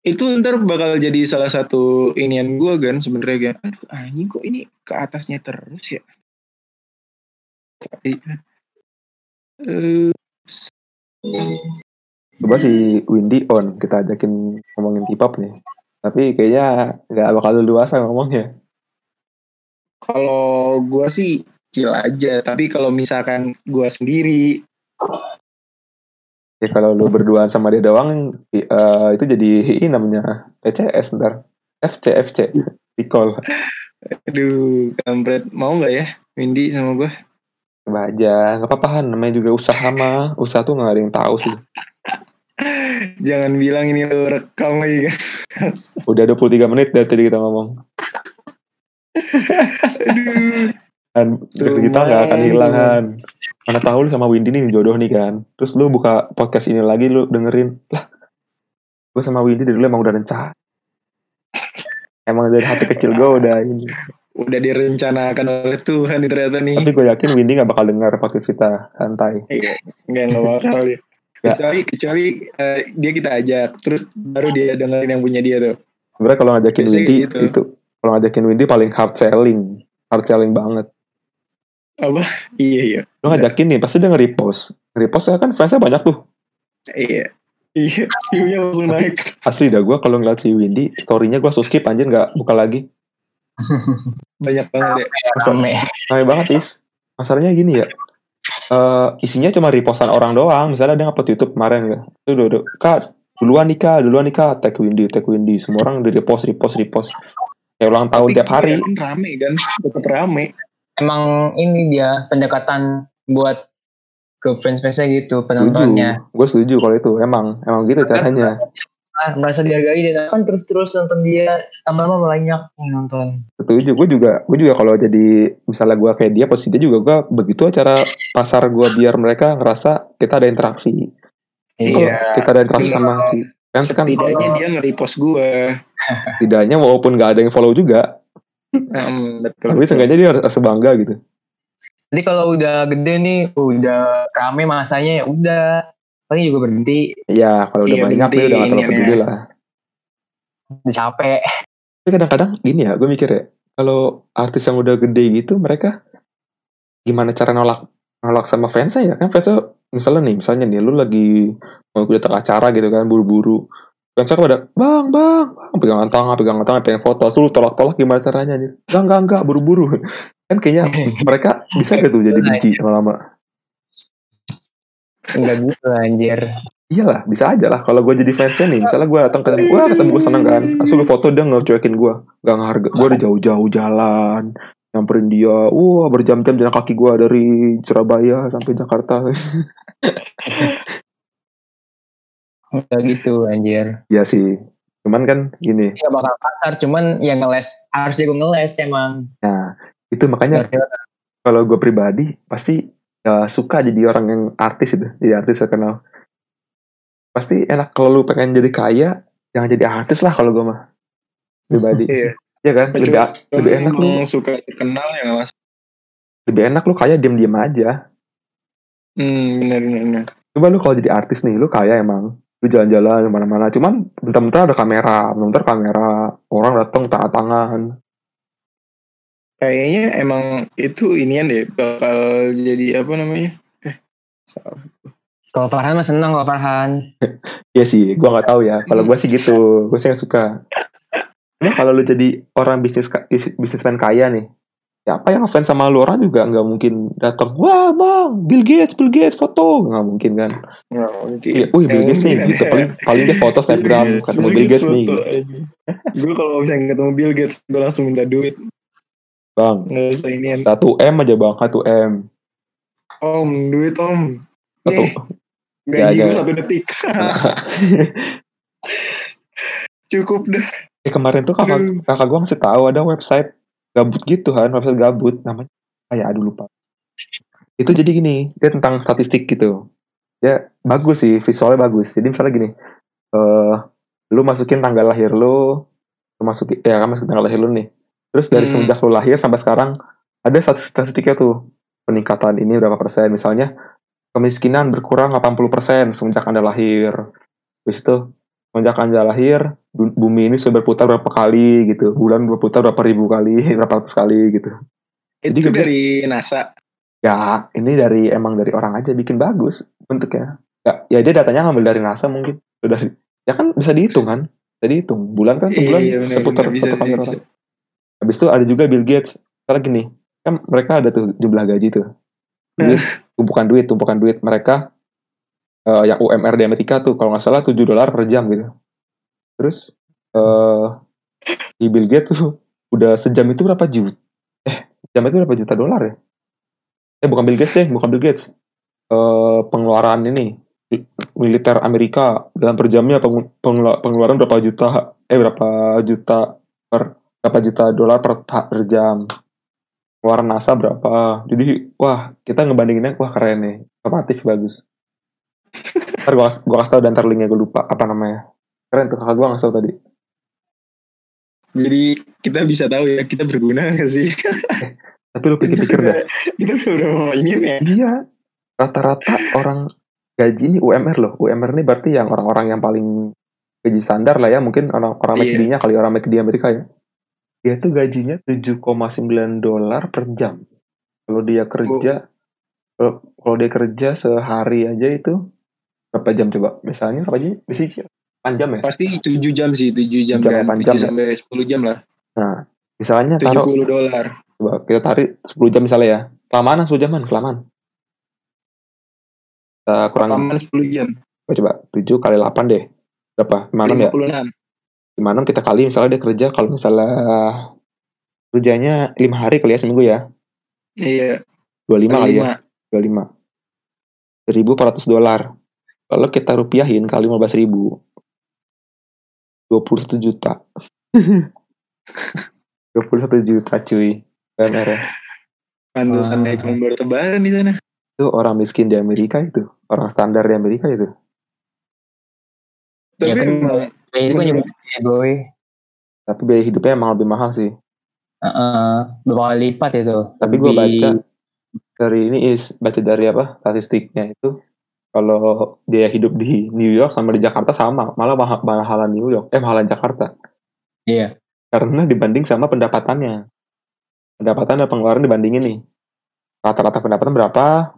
Speaker 1: itu ntar bakal jadi salah satu inian gue kan sebenarnya kan. Aduh anjing kok ini ke atasnya terus ya. Tapi eh
Speaker 2: Coba si Windy on, kita ajakin ngomongin K-pop nih. Tapi kayaknya nggak bakal luasa ngomongnya.
Speaker 1: kalau gue sih chill aja, tapi kalau misalkan gue sendiri
Speaker 2: Ya kalau lu berduaan sama dia doang, eh, itu jadi ini namanya PCS ntar. FC, FC. Recall.
Speaker 1: aduh kampret mau nggak ya Windy sama gue
Speaker 2: Coba aja, nggak apa-apa. Namanya juga usaha mah. Usaha tuh nggak ada yang tahu sih.
Speaker 1: Jangan bilang ini lo rekam lagi kan
Speaker 2: Udah 23 menit dari tadi kita ngomong.
Speaker 1: aduh
Speaker 2: Dan kita nggak akan
Speaker 1: Man.
Speaker 2: hilang kan. Mana tahu lu sama Windy nih jodoh nih kan. Terus lu buka podcast ini lagi lu dengerin. Lah, gue sama Windy dari dulu emang udah rencana. Emang dari hati kecil gue udah ini.
Speaker 1: udah direncanakan oleh Tuhan ternyata nih
Speaker 2: Tapi gue yakin Windy gak bakal denger podcast kita santai.
Speaker 1: nggak nggak bakal ya
Speaker 2: Ya.
Speaker 1: Kecuali kecuali eh, dia kita ajak terus baru dia dengerin yang punya dia tuh
Speaker 2: Sebenernya kalau ngajakin
Speaker 1: Biasanya
Speaker 2: Windy
Speaker 1: gitu.
Speaker 2: itu kalau ngajakin Windy paling hard selling, hard selling banget.
Speaker 1: apa iya iya
Speaker 2: Lu ngajakin nih pasti dia nge-repost. Nge-repost ya kan fansnya banyak tuh.
Speaker 1: iya iya view-nya langsung naik
Speaker 2: Asli dah gue kalau ngeliat si Windy, story-nya gue skip anjir gak buka lagi.
Speaker 1: banyak banget ya
Speaker 3: Rame.
Speaker 2: Rame banget is. Masalahnya gini ya. Eh isinya cuma repostan orang doang. Misalnya dia ngupload YouTube kemarin ya. Itu udah, udah, Kak, duluan nih Kak, duluan nih Kak. Tag Windy, tag Windy. Semua orang di repost, repost, repost. Kayak ulang tahun
Speaker 1: Tapi
Speaker 2: tiap hari.
Speaker 1: yakin rame kan tetap rame
Speaker 3: emang ini dia pendekatan buat ke fans-fansnya gitu penontonnya.
Speaker 2: Gue setuju kalau itu. Emang emang gitu caranya.
Speaker 3: Ah, merasa dihargai dan kan terus-terus nonton dia lama-lama banyak yang nonton.
Speaker 2: Setuju. Gue juga gue juga kalau jadi misalnya gue kayak dia posisi dia juga gue begitu cara pasar gue biar mereka ngerasa kita ada interaksi.
Speaker 1: Iya.
Speaker 2: kita ada interaksi sama si kan
Speaker 1: Setidaknya dia nge-repost gue.
Speaker 2: setidaknya walaupun gak ada yang follow juga
Speaker 1: Hmm, betul.
Speaker 2: tapi seenggaknya dia harus harus bangga gitu
Speaker 3: Jadi kalau udah gede nih, udah rame masanya ya udah paling juga berhenti,
Speaker 2: Iya kalau udah
Speaker 1: Iya,
Speaker 2: banyak dia udah gak terlalu
Speaker 1: penting
Speaker 2: peduli lah.
Speaker 3: Udah capek.
Speaker 2: tapi kadang-kadang gini ya gue mikir ya kalau artis yang udah gede gitu mereka gimana cara nolak nolak sama fansnya ya kan fansnya misalnya nih misalnya nih lu lagi mau datang acara gitu kan buru-buru. Fansnya pada bang bang bang pegangan tangan pegangan tangan pengen foto lu tolak-tolak gimana caranya? Nih enggak enggak enggak buru-buru. Kan kayaknya mereka bisa gitu jadi benci lama-lama
Speaker 3: Enggak gitu anjir.
Speaker 2: Iyalah, bisa aja lah. Kalau gue jadi fansnya nih, misalnya gue datang ketemu, gue ketemu gue seneng kan. Gue foto dia ngecuekin gue, gak ngeharga. Gue udah jauh-jauh jalan, nyamperin dia. Wah, berjam-jam jalan kaki gue dari Surabaya sampai Jakarta.
Speaker 3: Enggak gitu anjir.
Speaker 2: ya sih, cuman kan gini.
Speaker 3: Ya bakal kasar cuman ya ngeles harus jago ngeles emang.
Speaker 2: Nah, itu makanya kalau gue pribadi pasti suka jadi orang yang artis itu, jadi artis terkenal. Pasti enak kalau lu pengen jadi kaya, jangan jadi artis lah kalau gue mah. Pribadi.
Speaker 1: Iya.
Speaker 2: Iya kan? Lebih, lebih enak lu
Speaker 1: suka terkenal ya mas.
Speaker 2: lebih enak lu kaya diem-diem aja.
Speaker 1: Hmm, benar benar.
Speaker 2: Coba lu kalau jadi artis nih, lu kaya emang. Lu jalan-jalan ke mana-mana. Cuman bentar-bentar ada kamera. Bentar kamera. Orang datang tangan tangan.
Speaker 1: Kayaknya emang itu inian deh bakal jadi apa namanya? Eh, salah.
Speaker 3: Kalau Farhan mah senang kalau Farhan.
Speaker 2: Iya sih, gua nggak tahu ya. Kalau gua sih gitu. Gua sih nggak suka. Kalau lu jadi orang bisnis bisnismen kaya nih, siapa yang ngefans sama lu orang juga nggak mungkin datang. Wah bang, Bill Gates, Bill Gates foto nggak mungkin kan?
Speaker 1: Nggak mungkin.
Speaker 2: Iya, wih Bill Gates nih, gitu. Paling paling dia foto snapgram ketemu Bill Gates nih.
Speaker 1: Gue kalau misalnya ketemu Bill Gates, gue langsung minta duit.
Speaker 2: Bang, satu M aja bang, satu M.
Speaker 1: Om, duit om.
Speaker 2: Satu.
Speaker 1: Nih, gaji
Speaker 2: Ya,
Speaker 1: gue satu detik. Cukup dah.
Speaker 2: Eh kemarin tuh kakak,
Speaker 1: Aduh.
Speaker 2: kakak gue ngasih tahu ada website gabut gitu kan, website gabut namanya kayak aduh lupa. Itu jadi gini, dia tentang statistik gitu. Ya bagus sih, visualnya bagus. Jadi misalnya gini, eh lu masukin tanggal lahir lu, lu masukin ya kan masukin tanggal lahir lu nih. Terus dari
Speaker 1: Hmm.
Speaker 2: semenjak lu lahir sampai sekarang ada statistik- statistiknya tuh peningkatan ini berapa persen misalnya kemiskinan berkurang 80 persen semenjak anda lahir. Terus itu semenjak anda lahir bu- bumi ini sudah berputar berapa kali gitu bulan berputar berapa ribu kali berapa ratus kali gitu Jadi
Speaker 1: Itu
Speaker 2: gede.
Speaker 1: dari NASA.
Speaker 2: ya ini dari emang dari orang aja bikin bagus bentuknya ya, ya dia datanya ngambil dari NASA mungkin sudah ya kan bisa dihitung kan bisa dihitung bulan kan sebulan
Speaker 1: Iya, benar,
Speaker 2: seputar.
Speaker 1: Bisa
Speaker 2: satu
Speaker 1: sih,
Speaker 2: kali orang habis itu ada juga Bill Gates. Sekarang gini kan mereka ada tuh jumlah gaji tuh. Duit, tumpukan duit tumpukan duit mereka eh, yang UMR di Amerika tuh kalau nggak salah 7 dolar per jam gitu. Terus eh di Bill Gates tuh udah sejam itu berapa juta? Eh jam itu berapa juta dolar ya? Eh bukan Bill Gates deh bukan Bill Gates. Eh pengeluaran ini militer Amerika dalam per jamnya peng- pengelu- pengeluaran berapa juta eh berapa juta per berapa juta dolar per, per jam pengeluaran NASA berapa jadi wah kita ngebandinginnya wah keren nih otomatis bagus ntar gua, gua kasih tau dan ntar linknya gue lupa apa namanya keren tuh kakak gua ngasih tau tadi
Speaker 1: Jadi kita bisa tahu ya kita berguna nggak sih?
Speaker 2: tapi lu pikir-pikir dah
Speaker 1: kita udah mau ini ya.
Speaker 2: Iya, rata-rata orang gaji ini UMR loh. UMR ini berarti yang orang-orang yang paling gaji standar lah ya. Mungkin orang orang
Speaker 1: Iya.
Speaker 2: McD-nya kali orang McD Amerika ya. Dia tuh gajinya 7,9 dolar per jam. Kalau dia kerja, kalau kalau dia kerja sehari aja itu berapa jam coba? Misalnya berapa jam? Bisa 8 jam ya?
Speaker 1: Pasti 7 jam sih, 7 jam
Speaker 2: Jam,
Speaker 1: kan.
Speaker 2: 8
Speaker 1: 7
Speaker 2: jam ya?
Speaker 1: sampai 10 jam lah.
Speaker 2: Nah, misalnya taruh
Speaker 1: 70 dolar.
Speaker 2: coba kita tarik 10 jam misalnya ya. Kelamaan 10 jaman, kelamaan. Kita kurang
Speaker 1: Paman 10 jam.
Speaker 2: Oh, coba 7 kali 8 deh. Berapa? 56 ya?
Speaker 1: 56.
Speaker 2: 56 kita kali misalnya dia kerja kalau misalnya kerjanya 5 hari kali ya seminggu ya.
Speaker 1: Iya.
Speaker 2: 25 kali ya
Speaker 1: 25.
Speaker 2: 25 1400 dolar kalau kita rupiahin kali 15 ribu 21 juta 21 juta cuy UMR ya.
Speaker 1: Pantesan
Speaker 3: Wah.
Speaker 1: naik nomor tebaran di sana.
Speaker 2: itu orang miskin di Amerika itu orang standar di Amerika itu
Speaker 1: Tapi
Speaker 3: Ya kan,
Speaker 1: emang
Speaker 3: Ya, itu kan juga ya, boy.
Speaker 2: tapi biaya hidupnya emang lebih mahal sih.
Speaker 3: Heeh, berapa kali lipat itu.
Speaker 2: tapi gue baca dari ini is baca dari apa statistiknya itu kalau biaya hidup di New York sama di Jakarta sama malah mahal mahalan New York eh mahalan Jakarta.
Speaker 3: Iya.
Speaker 2: karena dibanding sama pendapatannya. Pendapatan dan pengeluaran dibandingin nih. Rata-rata pendapatan berapa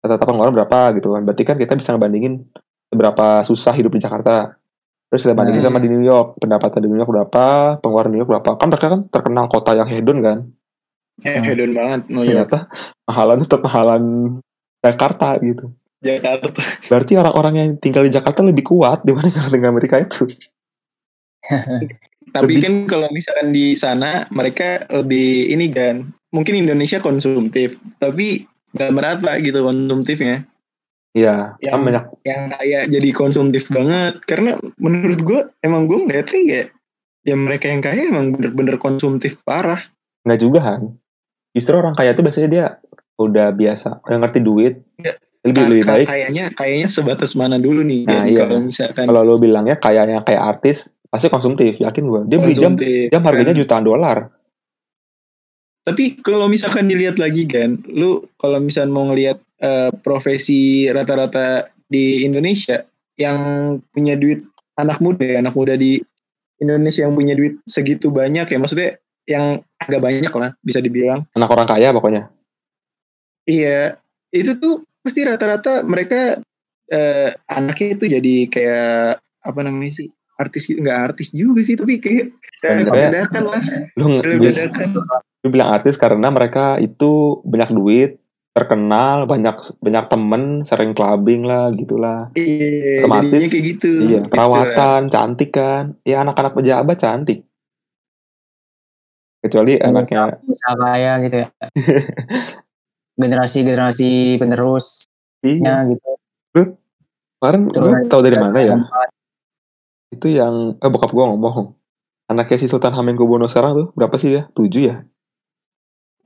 Speaker 2: rata-rata pengeluaran berapa gitu kan. Berarti kan kita bisa ngebandingin seberapa susah hidup di Jakarta terus kita bandingin
Speaker 3: Nah.
Speaker 2: sama di New York pendapatan di New York berapa pengeluaran New York berapa kan mereka kan terkenal kota yang hedon kan
Speaker 1: eh, hedon banget New York.
Speaker 2: ternyata mahalan tetap mahalan Jakarta gitu
Speaker 1: Jakarta.
Speaker 2: berarti orang-orang yang tinggal di Jakarta lebih kuat dibanding orang tinggal Amerika itu
Speaker 1: Tapi
Speaker 2: Lebih-
Speaker 1: kan kalau misalkan di sana mereka lebih ini kan, mungkin Indonesia konsumtif, tapi nggak merata gitu konsumtifnya.
Speaker 2: Iya
Speaker 1: Yang-
Speaker 2: kan banyak
Speaker 1: Yang kayak jadi konsumtif banget. Karena menurut gue emang gue ngeliatnya ya, ya mereka yang kaya emang bener-bener konsumtif parah.
Speaker 2: nggak juga kan justru orang kaya itu biasanya dia udah biasa udah ngerti duit
Speaker 1: Iya.
Speaker 2: lebih lebih baik
Speaker 1: Kayaknya kayaknya sebatas mana dulu nih
Speaker 2: Nah, iya.
Speaker 1: kalau misalkan
Speaker 2: kalau lo bilangnya kayaknya kayak artis pasti konsumtif yakin gua dia beli jam
Speaker 1: konsumtif.
Speaker 2: jam harganya
Speaker 1: kan.
Speaker 2: jutaan dolar
Speaker 1: Tapi kalau misalkan dilihat lagi kan, lu kalau misalkan mau ngelihat eh, profesi rata-rata di Indonesia yang punya duit anak muda ya, anak muda di Indonesia yang punya duit segitu banyak ya, maksudnya yang agak banyak lah bisa dibilang.
Speaker 2: anak orang kaya pokoknya
Speaker 1: Iya, itu tuh pasti rata-rata mereka eh, anaknya itu jadi kayak apa namanya sih? Artis nggak artis juga sih, tapi kayak
Speaker 2: Sebenarnya-
Speaker 1: dadakan lah,
Speaker 2: lu, lu,
Speaker 1: dadakan.
Speaker 2: Lu bilang artis karena mereka itu banyak duit terkenal banyak banyak temen sering clubbing lah gitulah.
Speaker 1: Iya,
Speaker 2: Otomatis,
Speaker 1: kayak gitu.
Speaker 2: iya
Speaker 1: Gitu lah.
Speaker 2: perawatan cantik kan. Ya anak-anak pejabat cantik. Kecuali anaknya
Speaker 3: usaha kaya gitu ya. Generasi-generasi penerusnya
Speaker 2: iya.
Speaker 3: Gitu.
Speaker 2: kemarin lu tau dari mana ya? Itu yang eh bokap gua ngomong. Anaknya si Sultan Hamengkubuwono sekarang tuh berapa sih ya tujuh ya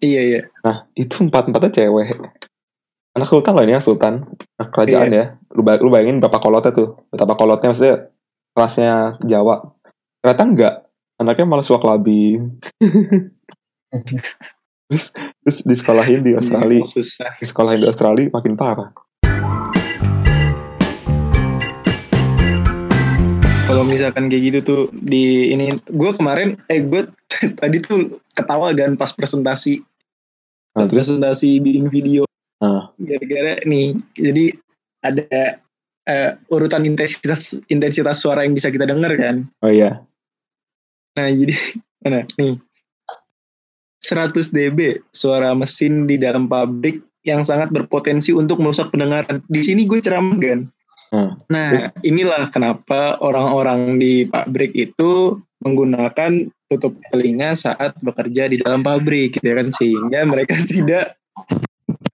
Speaker 1: Iya iya.
Speaker 2: nah itu empat empatnya cewek. Anak Sultan loh ini ya Sultan. Anak kerajaan ya. Lu, bay- lu bayangin berapa kolotnya tuh. Betapa kolotnya maksudnya kelasnya Jawa. Ternyata enggak. Anaknya malah suka clubbing terus terus di Australia
Speaker 1: Iya, susah.
Speaker 2: disekolahin di Australia makin parah.
Speaker 1: Kalau misalkan kayak gitu tuh di ini gue kemarin eh gue tadi tuh ketawa kan pas presentasi
Speaker 2: nah,
Speaker 1: presentasi bikin video.
Speaker 2: Ah.
Speaker 1: Gara-gara nih jadi ada eh, urutan intensitas intensitas suara yang bisa kita dengar kan.
Speaker 2: oh iya
Speaker 1: Nah jadi mana nih 100 dB suara mesin di dalam pabrik yang sangat berpotensi untuk merusak pendengaran. Di sini gue ceramah kan.
Speaker 2: Hmm.
Speaker 1: Nah inilah kenapa orang-orang di pabrik itu menggunakan tutup telinga saat bekerja di dalam pabrik gitu ya kan? Sehingga mereka tidak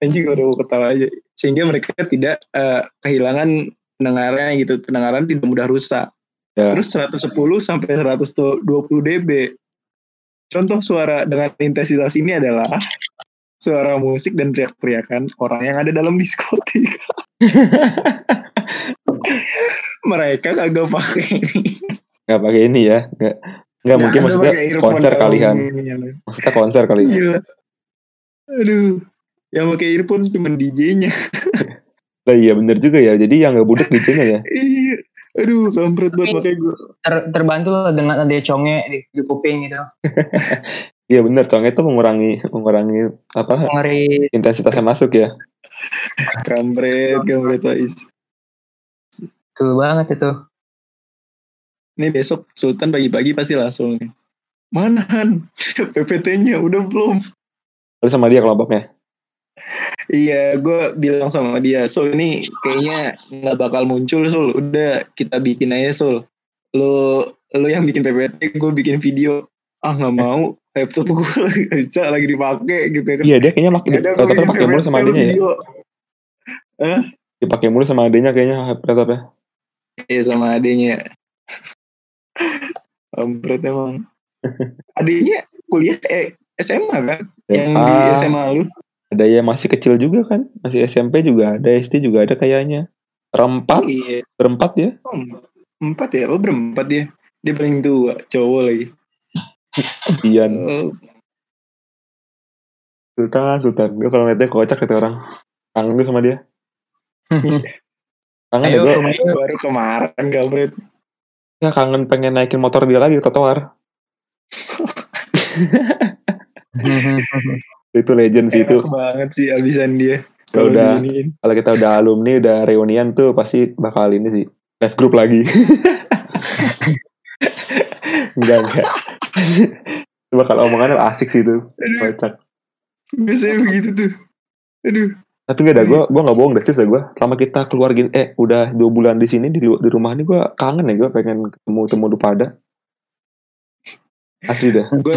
Speaker 1: anjing udah mau ketawa aja. Sehingga mereka tidak eh, kehilangan pendengarannya gitu. Pendengaran tidak mudah rusak.
Speaker 2: Ya.
Speaker 1: terus 110 sampai 120 dB. Contoh suara dengan intensitas ini adalah suara musik dan teriak-teriakan orang yang ada dalam diskotik. Mereka kagak pakai ini.
Speaker 2: Nggak pakai ini ya. Nggak nggak mungkin
Speaker 1: ada
Speaker 2: maksudnya
Speaker 1: pakai
Speaker 2: konser
Speaker 1: dalam
Speaker 2: kali kan
Speaker 1: ininya.
Speaker 2: maksudnya konser kali ya
Speaker 1: Gila. Aduh, yang pakai earphone cuma DJ-nya.
Speaker 2: Lah iya bener juga ya jadi yang nggak budek DJ-nya ya
Speaker 1: Iya. Aduh, kampret banget makanya gue.
Speaker 3: Ter- terbantu lah dengan ada congnya di, di kuping gitu.
Speaker 2: iya bener congnya itu mengurangi mengurangi apa
Speaker 3: Ngeri
Speaker 2: intensitasnya masuk ya
Speaker 1: Kampret, kampret Wais.
Speaker 3: tuh banget itu.
Speaker 1: Ini besok Sultan pagi-pagi pasti langsung nih. Mana Han? PPT-nya udah belum?
Speaker 2: Lalu sama dia kelompoknya
Speaker 1: Iya, gue bilang sama dia, Sul ini kayaknya nggak bakal muncul Sul. Udah kita bikin aja Sul. Lu lu yang bikin PPT, gue bikin video ah nggak mau laptop gue bisa lagi dipakai gitu kan
Speaker 2: Iya dia kayaknya makin
Speaker 1: ada
Speaker 2: pakai mulu sama adanya ya.
Speaker 1: video.
Speaker 2: Dipakai mulu sama adanya kayaknya laptopnya.
Speaker 1: Iya sama adenya. Kampret emang. Adenya kuliah eh SMA kan? Yang di SMA lu.
Speaker 2: ada yang masih kecil juga kan, masih SMP juga ada, SD juga ada kayaknya. Berempat,
Speaker 1: Iya.
Speaker 2: berempat ya.
Speaker 1: Oh, empat ya? Oh berempat ya? Dia paling tua, cowok lagi.
Speaker 2: Ian,
Speaker 1: Oh,
Speaker 2: Sultan, Sultan. Gue kalau ngeliat dia kocak kata orang. Kangen gue sama dia. Kangen ya gue.
Speaker 1: baru kemarin kampret.
Speaker 2: Ya kangen pengen naikin motor dia lagi ke trotoar. Itu legend sih itu.
Speaker 1: Banget sih abisan dia.
Speaker 2: Kalau udah-
Speaker 1: diiniin.
Speaker 2: Kalau kita udah alumni, udah reunian tuh pasti bakal ini sih. Live group lagi. enggak, enggak. itu bakal omongannya asik sih itu.
Speaker 1: Aduh,
Speaker 2: Kocak.
Speaker 1: biasanya begitu tuh. Aduh.
Speaker 2: Tapi enggak ada, gue gua gak bohong deh sih gue. Selama kita keluar gini, eh udah dua bulan di sini di, di rumah ini gue kangen ya gue pengen ketemu temu lu pada. Asli dah.
Speaker 1: gue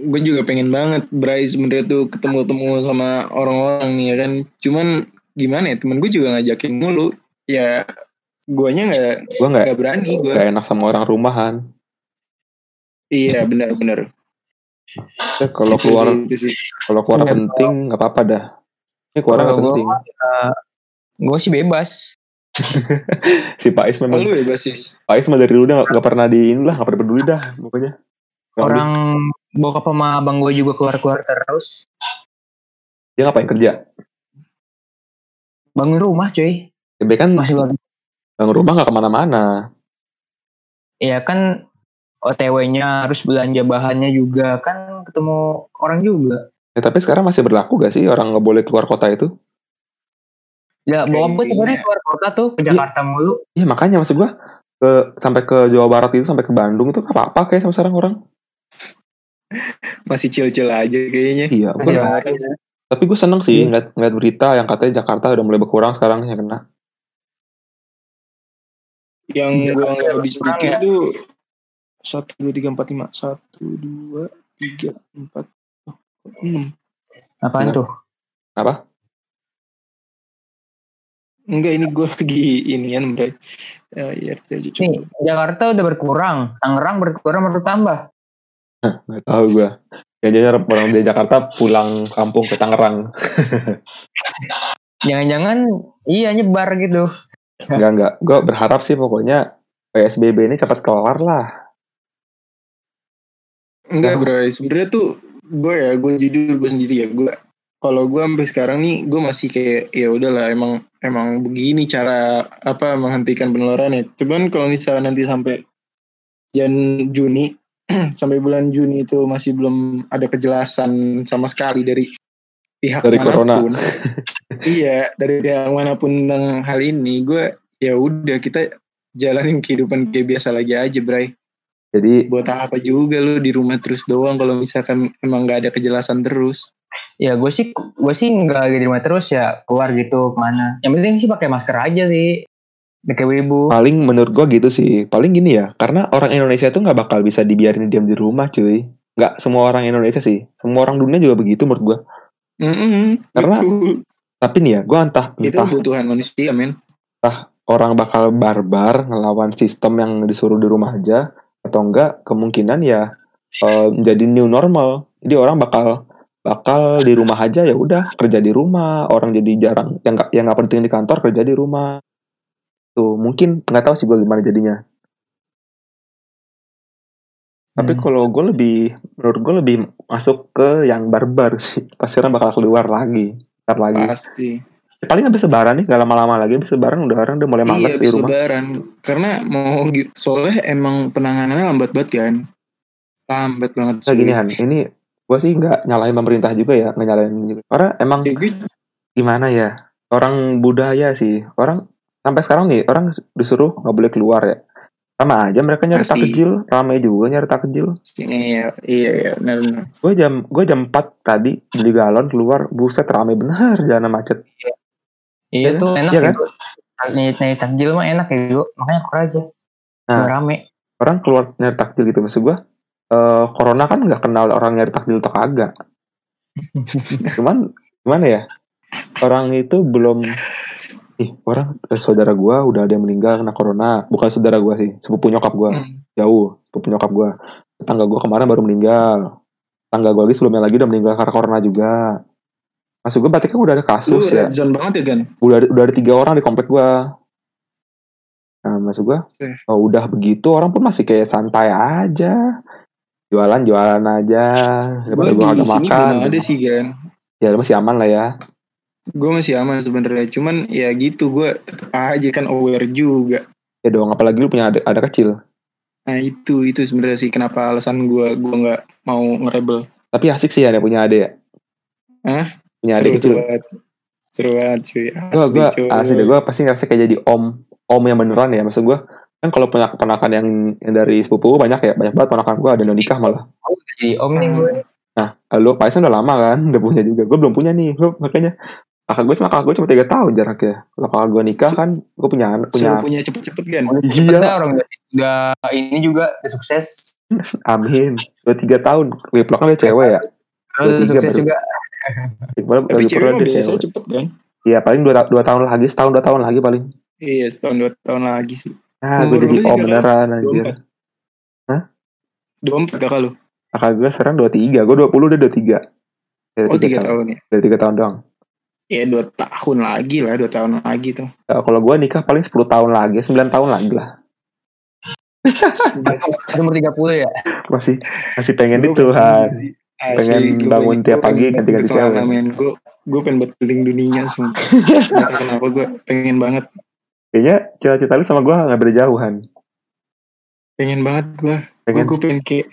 Speaker 1: gue juga pengen banget Bray sebenarnya tuh ketemu-temu sama orang-orang nih ya kan cuman gimana ya temen gue juga ngajakin mulu ya guanya nggak
Speaker 2: Gue nggak
Speaker 1: nggak berani gue
Speaker 2: nggak enak sama orang rumahan.
Speaker 1: iya benar-benar
Speaker 2: Eh, kalau keluar
Speaker 1: itu sih
Speaker 2: kalau keluar
Speaker 3: Iya.
Speaker 2: penting nggak apa-apa dah. Ini keluar nggak
Speaker 3: Kalau gua-
Speaker 2: penting.
Speaker 3: gue sih bebas.
Speaker 2: Si Pais
Speaker 1: oh,
Speaker 2: memang
Speaker 1: lu bebas sih
Speaker 2: Pais mah dari dulu dia nggak nggak pernah di ini lah nggak pernah peduli dah pokoknya. Nggak
Speaker 3: Orang bokap sama abang gue juga keluar-keluar terus.
Speaker 2: Dia ngapain kerja?
Speaker 3: Bangun rumah cuy.
Speaker 2: Ya kan
Speaker 3: Masih baru.
Speaker 2: bangun rumah nggak ke mana-mana.
Speaker 3: Ya kan OTW-nya harus belanja bahannya juga kan ketemu orang juga.
Speaker 2: Ya, tapi sekarang masih berlaku gak sih orang nggak boleh keluar kota itu?
Speaker 3: Ya bokap gue
Speaker 1: Kayaknya.
Speaker 3: sebenarnya keluar kota tuh ke Jakarta mulu.
Speaker 2: Iya makanya maksud gua ke sampai ke Jawa Barat itu sampai ke Bandung itu apa-apa kayak sama sekarang orang.
Speaker 1: masih chill-chill aja kayaknya
Speaker 2: Iya.
Speaker 3: Masih ada.
Speaker 2: tapi gue seneng sih
Speaker 3: Iya.
Speaker 2: ngeliat, ngeliat berita yang katanya Jakarta udah mulai berkurang sekarang yang kena.
Speaker 1: yang
Speaker 3: Iya,
Speaker 1: gue
Speaker 3: iya,
Speaker 1: nggak habis pikir
Speaker 3: ya.
Speaker 1: tuh satu dua tiga empat lima satu dua tiga empat enam
Speaker 3: Apaan
Speaker 2: Iya.
Speaker 3: tuh?
Speaker 2: Apa?
Speaker 1: enggak ini gue lagi inian Bray ya, ya, ya.
Speaker 3: Nih, Jakarta udah berkurang, Tangerang berkurang baru tambah.
Speaker 2: Nggak tahu gue. Kayaknya orang dari Jakarta pulang kampung ke Tangerang.
Speaker 3: Jangan-jangan iya nyebar gitu.
Speaker 2: Enggak enggak. Gue berharap sih pokoknya PSBB ini cepat kelar lah.
Speaker 1: Enggak bro, sebenarnya tuh gue ya, gue jujur gue sendiri ya, gue kalau gue sampai sekarang nih, gue masih kayak ya udahlah emang emang begini cara apa menghentikan penularan ya. Cuman kalau misalnya nanti sampai Jan Juni sampai bulan Juni itu masih belum ada kejelasan sama sekali dari pihak
Speaker 2: Dari corona.
Speaker 1: mana pun. iya, dari pihak mana pun tentang hal ini, gue ya udah kita jalanin kehidupan kayak biasa lagi aja, Bray
Speaker 2: Jadi
Speaker 1: buat apa juga lu di rumah terus doang kalau misalkan emang nggak ada kejelasan terus
Speaker 3: Ya gue sih gue sih nggak lagi di rumah terus ya keluar gitu ke mana. Yang penting sih pakai masker aja sih. Kayak wibu.
Speaker 2: paling menurut gue gitu sih. Paling gini ya, karena orang Indonesia tuh nggak bakal bisa dibiarin diam di rumah cuy. Nggak semua orang Indonesia sih. Semua orang dunia juga begitu menurut gue.
Speaker 1: Mm-mm,
Speaker 2: Karena-
Speaker 1: betul.
Speaker 2: Tapi nih ya, gue entah
Speaker 1: itu
Speaker 2: entah
Speaker 1: kebutuhan manusia men
Speaker 2: orang bakal barbar ngelawan sistem yang disuruh di rumah aja atau enggak kemungkinan ya menjadi new normal. Jadi orang bakal bakal di rumah aja ya udah kerja di rumah. Orang jadi jarang yang nggak yang nggak penting di kantor kerja di rumah. Tuh mungkin nggak tahu sih gue gimana jadinya. Tapi
Speaker 3: Hmm.
Speaker 2: kalau gue lebih menurut gue lebih masuk ke yang barbar sih. Pasti orang bakal keluar lagi ntar lagi.
Speaker 1: Pasti
Speaker 2: paling habis lebaran nih gak lama-lama lagi habis lebaran udah orang udah mulai
Speaker 1: iya
Speaker 2: males di rumah
Speaker 1: lebaran karena mau gitu soalnya emang penanganannya lambat banget kan lambat banget
Speaker 2: Nah gini Han, ini gue sih nggak nyalahin pemerintah juga ya, nggak nyalahin juga. Karena emang
Speaker 1: Ya, gue
Speaker 2: gimana ya, orang budaya sih, orang sampai sekarang nih orang disuruh nggak boleh keluar ya. Sama aja mereka nyari
Speaker 1: Masih.
Speaker 2: takjil, ramai juga nyari takjil.
Speaker 1: iya iya iya benar benar
Speaker 2: Gue jam gue jam 4 tadi beli galon keluar, buset ramai bener jalan macet.
Speaker 3: Iya
Speaker 2: Iya
Speaker 3: tuh enak
Speaker 2: Iya
Speaker 3: ya.
Speaker 2: kan?
Speaker 3: Nih, nih takjil mah enak ya gue. Makanya keluar aja.
Speaker 2: Nah.
Speaker 3: Rame.
Speaker 2: Orang keluar nyari takjil gitu maksud gue. eh, corona kan nggak kenal orang nyari takjil atau kagak. Cuman gimana ya? Orang itu belum ih orang eh, saudara gua udah ada yang meninggal kena corona. Bukan saudara gua sih, sepupu nyokap gua.
Speaker 1: Hmm.
Speaker 2: Jauh, sepupu nyokap gua. Tetangga gua kemarin baru meninggal. Tetangga gua lagi sebelumnya lagi udah meninggal karena corona juga. Maksud gua berarti kan udah ada
Speaker 1: Lu
Speaker 2: kasus ya.
Speaker 1: red zone banget ya kan?
Speaker 2: Udah ada, udah ada tiga orang di komplek gua. Nah, maksud gua,
Speaker 1: Oke.
Speaker 2: oh, udah begitu orang pun masih kayak santai aja. Jualan jualan aja. Daripada
Speaker 1: Gue
Speaker 2: gua
Speaker 1: sini
Speaker 2: makan.
Speaker 1: belum ada sih kan.
Speaker 2: Ya masih aman lah ya.
Speaker 1: Gue masih aman sebenarnya. Cuman ya gitu gue tetap aja kan aware juga.
Speaker 2: Ya dong, apalagi lu punya ada, ada kecil.
Speaker 1: Nah itu itu sebenarnya sih kenapa alasan gue gue nggak mau ngerebel.
Speaker 2: Tapi asik sih ada punya adik ya.
Speaker 1: Hah?
Speaker 2: Punya
Speaker 1: seru,
Speaker 2: adik kecil.
Speaker 1: seru banget. Seru banget cuy.
Speaker 2: Gue
Speaker 1: Asli, cuy.
Speaker 2: asli deh gue pasti ngerasa kayak jadi om om yang beneran ya. Maksud gue kan kalau punya keponakan yang, yang dari sepupu gua banyak ya banyak banget ponakan gue ada yang nikah malah.
Speaker 3: Jadi om nih gue.
Speaker 2: Nah, lu Paisan udah lama kan, udah punya juga. Gue belum punya nih, gue makanya kakak gue sama kakak gue cuma tiga tahun jaraknya. Kalau kakak gue nikah kan, gue punya anak, punya
Speaker 1: punya cepet-cepet kan.
Speaker 3: Cepet
Speaker 2: Iya.
Speaker 3: dah orang udah, udah ini juga udah sukses.
Speaker 2: amin, dua tiga tahun. Kan dia cewek ya. Tiga
Speaker 3: sukses
Speaker 2: baru.
Speaker 3: juga.
Speaker 2: Iqbal
Speaker 1: Tapi cewek biasanya cepet kan.
Speaker 2: Iya paling dua, dua tahun lagi, setahun dua tahun lagi paling.
Speaker 1: Iya setahun dua tahun lagi sih.
Speaker 2: Nah, gue jadi om beneran
Speaker 1: Dua
Speaker 2: anjir.
Speaker 1: empat. Dua empat kakak lu.
Speaker 2: Kakak gue sekarang dua tiga, gue dua puluh, dia dua tiga.
Speaker 1: Oh tiga tahun ya.
Speaker 2: Dari tiga tahun doang.
Speaker 1: Ya dua tahun lagi lah, dua tahun lagi tuh.
Speaker 2: Ya, kalau gue nikah paling 10 tahun lagi, 9 tahun lagi lah.
Speaker 3: Umur 30 ya.
Speaker 2: Masih masih pengen itu, Han.
Speaker 1: sih.
Speaker 2: Pengen
Speaker 1: Asli, gua
Speaker 2: bangun
Speaker 1: pengen-
Speaker 2: tiap
Speaker 1: gua
Speaker 2: pagi
Speaker 1: pengen
Speaker 2: ganti-ganti cewek.
Speaker 1: men. Gue gue pengen buat keliling dunia sumpah. Kenapa gue pengen banget,
Speaker 2: Kayaknya cita-cita lu sama gue gak beda jauhan.
Speaker 1: pengen banget gue. Gue
Speaker 2: Pengen,
Speaker 1: gue pengen kayak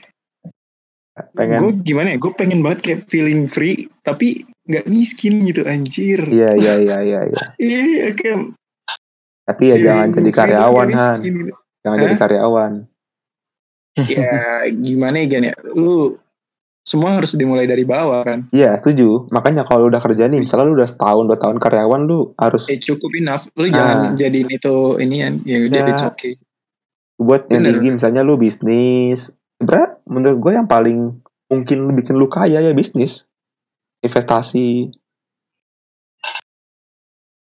Speaker 2: pengen.
Speaker 1: gue gimana ya? Gue pengen banget kayak feeling free, tapi nggak miskin gitu anjir.
Speaker 2: Iya, iya, iya, iya, iya.
Speaker 1: Iya kan.
Speaker 2: Tapi ya jangan jadi karyawan, Han.
Speaker 1: Gitu.
Speaker 2: Jangan
Speaker 1: Hah?
Speaker 2: jadi karyawan.
Speaker 1: Ya gimana ya Gan ya? Lu semua harus dimulai dari bawah kan.
Speaker 2: Iya, setuju. Makanya kalau udah kerja nih, misalnya lu udah setahun, dua tahun karyawan, lu harus
Speaker 1: Eh cukup enough. Lu
Speaker 2: Ah.
Speaker 1: jangan jadiin itu ini kan. Ya udah
Speaker 2: Ya.
Speaker 1: it's okay.
Speaker 2: buat yang tinggi, misalnya lu bisnis. Sebenernya menurut gue yang paling mungkin bikin lu kaya ya bisnis. Investasi.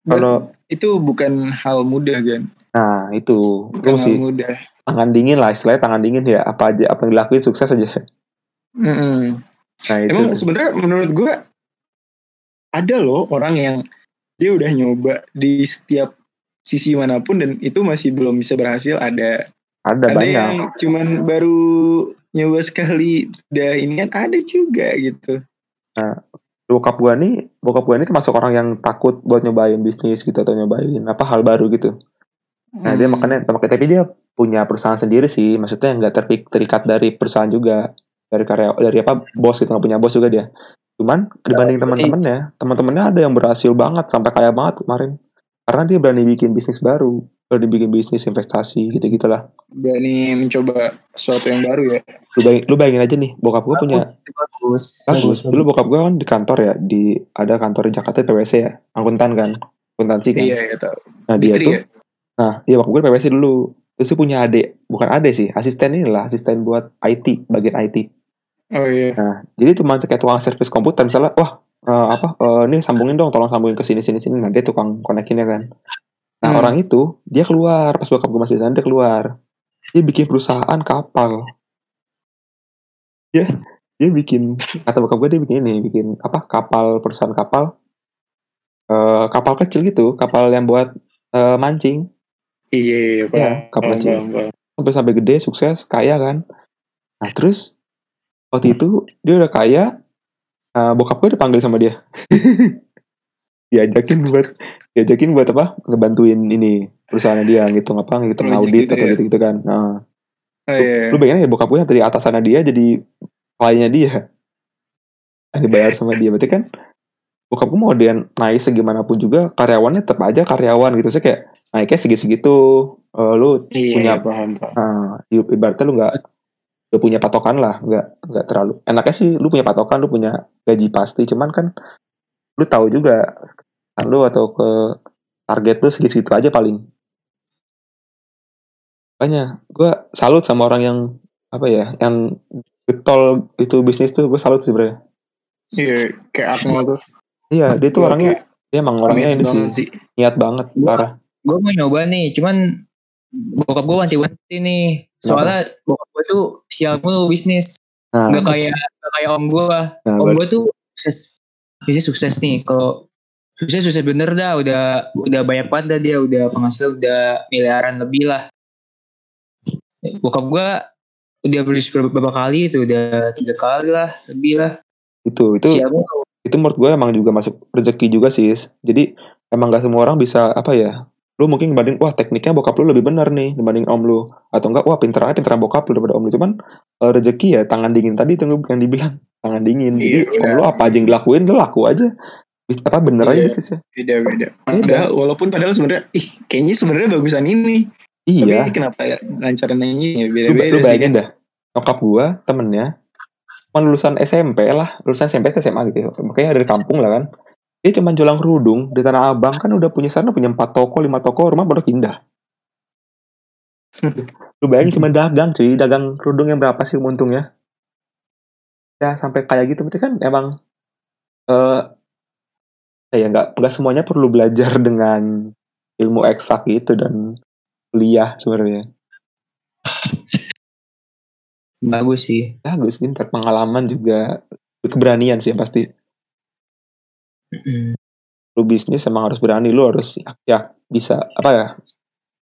Speaker 2: Kalau,
Speaker 1: itu bukan hal mudah kan.
Speaker 2: nah itu.
Speaker 1: Bukan hal
Speaker 2: mesti
Speaker 1: mudah.
Speaker 2: tangan dingin lah, istilahnya tangan dingin ya. Apa aja, apa yang dilakuin sukses aja.
Speaker 1: Mm-mm.
Speaker 2: Nah itu.
Speaker 1: Emang sebenarnya menurut gue ada loh orang yang dia udah nyoba di setiap sisi mana pun dan itu masih belum bisa berhasil. Ada
Speaker 2: ada,
Speaker 1: ada
Speaker 2: banyak.
Speaker 1: yang cuman baru nyoba sekali udah ini kan ada juga gitu.
Speaker 2: bokap gua nih bokap gua ini termasuk orang yang takut buat nyobain bisnis gitu atau nyobain apa hal baru gitu nah dia
Speaker 1: Hmm.
Speaker 2: makanya makanya tapi dia punya perusahaan sendiri sih maksudnya nggak terpik- terikat dari perusahaan juga dari karya dari apa bos gitu nggak punya bos juga dia cuman dibanding teman-temannya teman-temannya ada yang berhasil banget sampai kaya banget kemarin karena dia berani bikin bisnis baru berani bikin bisnis investasi gitu gitulah
Speaker 1: berani mencoba sesuatu yang baru ya.
Speaker 2: lu bayangin, lu bayangin aja nih bokap gua punya
Speaker 3: Bagus, bagus.
Speaker 2: Bagus. Dulu bokap gue kan di kantor ya, di ada kantor di Jakarta PwC ya, akuntan kan, akuntansi kan.
Speaker 1: Iya ya tahu.
Speaker 2: Nah dia
Speaker 1: Fitri
Speaker 2: tuh,
Speaker 1: ya.
Speaker 2: nah dia bokap gue PwC dulu. Terus dia punya adik, bukan adik sih, asisten inilah, asisten buat IT, bagian IT.
Speaker 1: Oh iya.
Speaker 2: Nah jadi cuma kayak tukang servis komputer, misalnya, wah eh, apa, eh, ini sambungin dong, tolong sambungin ke sini sini sini. Nah dia tukang konekinnya kan. Nah
Speaker 1: Hmm.
Speaker 2: orang itu dia keluar pas bokap gue masih di sana dia keluar, dia bikin perusahaan kapal. Dia dia bikin kata bokap gue dia bikin ini bikin apa kapal perusahaan kapal eh kapal kecil gitu kapal yang buat eh, mancing
Speaker 1: Iya, iya,
Speaker 2: ya
Speaker 1: paham.
Speaker 2: kapal
Speaker 1: Paham,
Speaker 2: kecil sampai sampai gede sukses kaya kan nah terus waktu itu dia udah kaya eh, bokap gue dipanggil sama dia. Diajakin buat diajakin buat apa? Ngebantuin ini perusahaan dia gitu ngapa gitu
Speaker 1: Project
Speaker 2: ngaudit
Speaker 1: gitu
Speaker 2: atau
Speaker 1: ya?
Speaker 2: gitu gitu kan. Nah.
Speaker 1: Oh, iya.
Speaker 2: lu bayangin ya bokap gue yang dari atasannya dia jadi kliennya dia. Dibayar sama dia. Berarti kan bokap gue mau dia naik segimanapun juga karyawannya tetap aja karyawan gitu. Sih kayak naiknya segitu-segitu. Eh, lu
Speaker 1: Iya,
Speaker 2: punya
Speaker 1: iya, paham, paham.
Speaker 2: nah, ibaratnya lu nggak lu punya patokan lah nggak nggak terlalu. Enaknya sih lu punya patokan lu punya gaji pasti. Cuman kan lu tahu juga kan lu atau ke target lu segitu-segitu aja paling. Makanya gue salut sama orang yang apa ya yang getol itu bisnis tuh gue salut sih bre.
Speaker 1: Iya, kayak Akmal tuh.
Speaker 2: iya dia tuh orangnya dia emang orangnya ini
Speaker 1: banget
Speaker 2: sih.
Speaker 1: sih.
Speaker 2: niat banget
Speaker 3: Gua-
Speaker 2: parah.
Speaker 3: Gue mau nyoba nih cuman bokap gue wanti-wanti nih soalnya bokap gue tuh sial mulu bisnis.
Speaker 2: Nah,
Speaker 3: nggak kayak nggak kayak om gue
Speaker 2: nah,
Speaker 3: om gue tuh sukses. Bisnis sukses nih. Kalau sukses sukses bener dah. Udah udah banyak banget dah dia. Udah penghasil udah miliaran lebih lah. Bokap gue udah beli beberapa kali itu? Udah tiga kali lah lebih lah.
Speaker 2: Itu itu
Speaker 3: mulu
Speaker 2: itu menurut gue emang juga masuk rezeki juga sih jadi emang gak semua orang bisa apa ya lu mungkin banding wah tekniknya bokap lu lebih benar nih dibanding om lu atau enggak wah pinter aja pinteran bokap lu daripada om lu cuman eh, rezeki ya tangan dingin tadi itu yang dibilang tangan dingin jadi
Speaker 1: Iya,
Speaker 2: om lu apa aja yang dilakuin lu laku aja apa bener aja
Speaker 1: Iya.
Speaker 2: bisnisnya
Speaker 1: Beda beda. Padahal walaupun padahal sebenarnya ih kayaknya sebenarnya bagusan ini.
Speaker 2: iya
Speaker 1: Tapi kenapa ya lancaran ini ya
Speaker 2: lu,
Speaker 1: beda-beda
Speaker 2: lu
Speaker 1: sih.
Speaker 2: bayangin dah nyokap gua temennya cuma lulusan SMP lah lulusan SMP ke SMA gitu ya. makanya dari kampung lah kan dia cuma jualan kerudung di Tanah Abang kan udah punya sana punya empat toko lima toko rumah baru pindah. Lu bayangin cuma dagang cuy. Dagang kerudung yang berapa sih untungnya? Ya sampai kayak gitu. Berarti kan emang eh ya nggak nggak semuanya perlu belajar dengan ilmu eksak gitu dan kuliah sebenarnya.
Speaker 3: Bagus sih.
Speaker 2: Bagus pintar pengalaman juga. Keberanian sih yang pasti Lu bisnis emang harus berani lu harus ya, ya bisa apa ya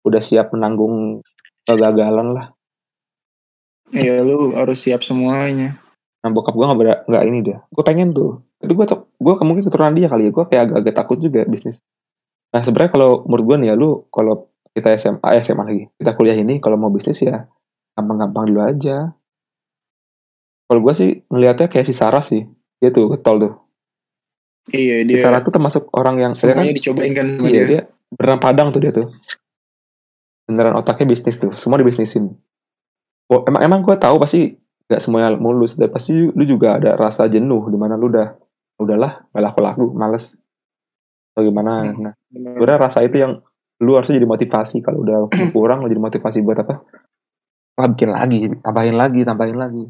Speaker 2: udah siap menanggung kegagalan lah.
Speaker 1: Iya lu harus siap semuanya.
Speaker 2: nah bokap gue nggak bera- nggak ini dia. Gue pengen tuh. Tapi gue gue mungkin keturunan dia kali ya. Gue kayak agak-agak takut juga bisnis. Nah sebenarnya kalau menurut gue nih ya lu kalau kita SMA eh, SMA lagi kita kuliah ini kalau mau bisnis ya gampang-gampang dulu aja. Kalau gue sih ngelihatnya kayak si Sarah sih. Dia tuh getol tuh
Speaker 1: Iya dia
Speaker 2: Sarah tuh termasuk orang yang dia kan
Speaker 1: dicobain kan sama
Speaker 2: Iya
Speaker 1: dia.
Speaker 2: dia beneran padang tuh dia tuh. Beneran otaknya bisnis tuh, semua dibisnisin. Oh, emang emang gue tahu pasti gak semuanya mulus, dan pasti lu juga ada rasa jenuh di mana lu udah udahlah gak laku laku, males. Atau gimana?
Speaker 1: Hmm.
Speaker 2: Nah, sebenarnya rasa itu yang lu harusnya jadi motivasi kalau udah kurang jadi motivasi buat apa? Wah bikin lagi, tambahin lagi, tambahin lagi.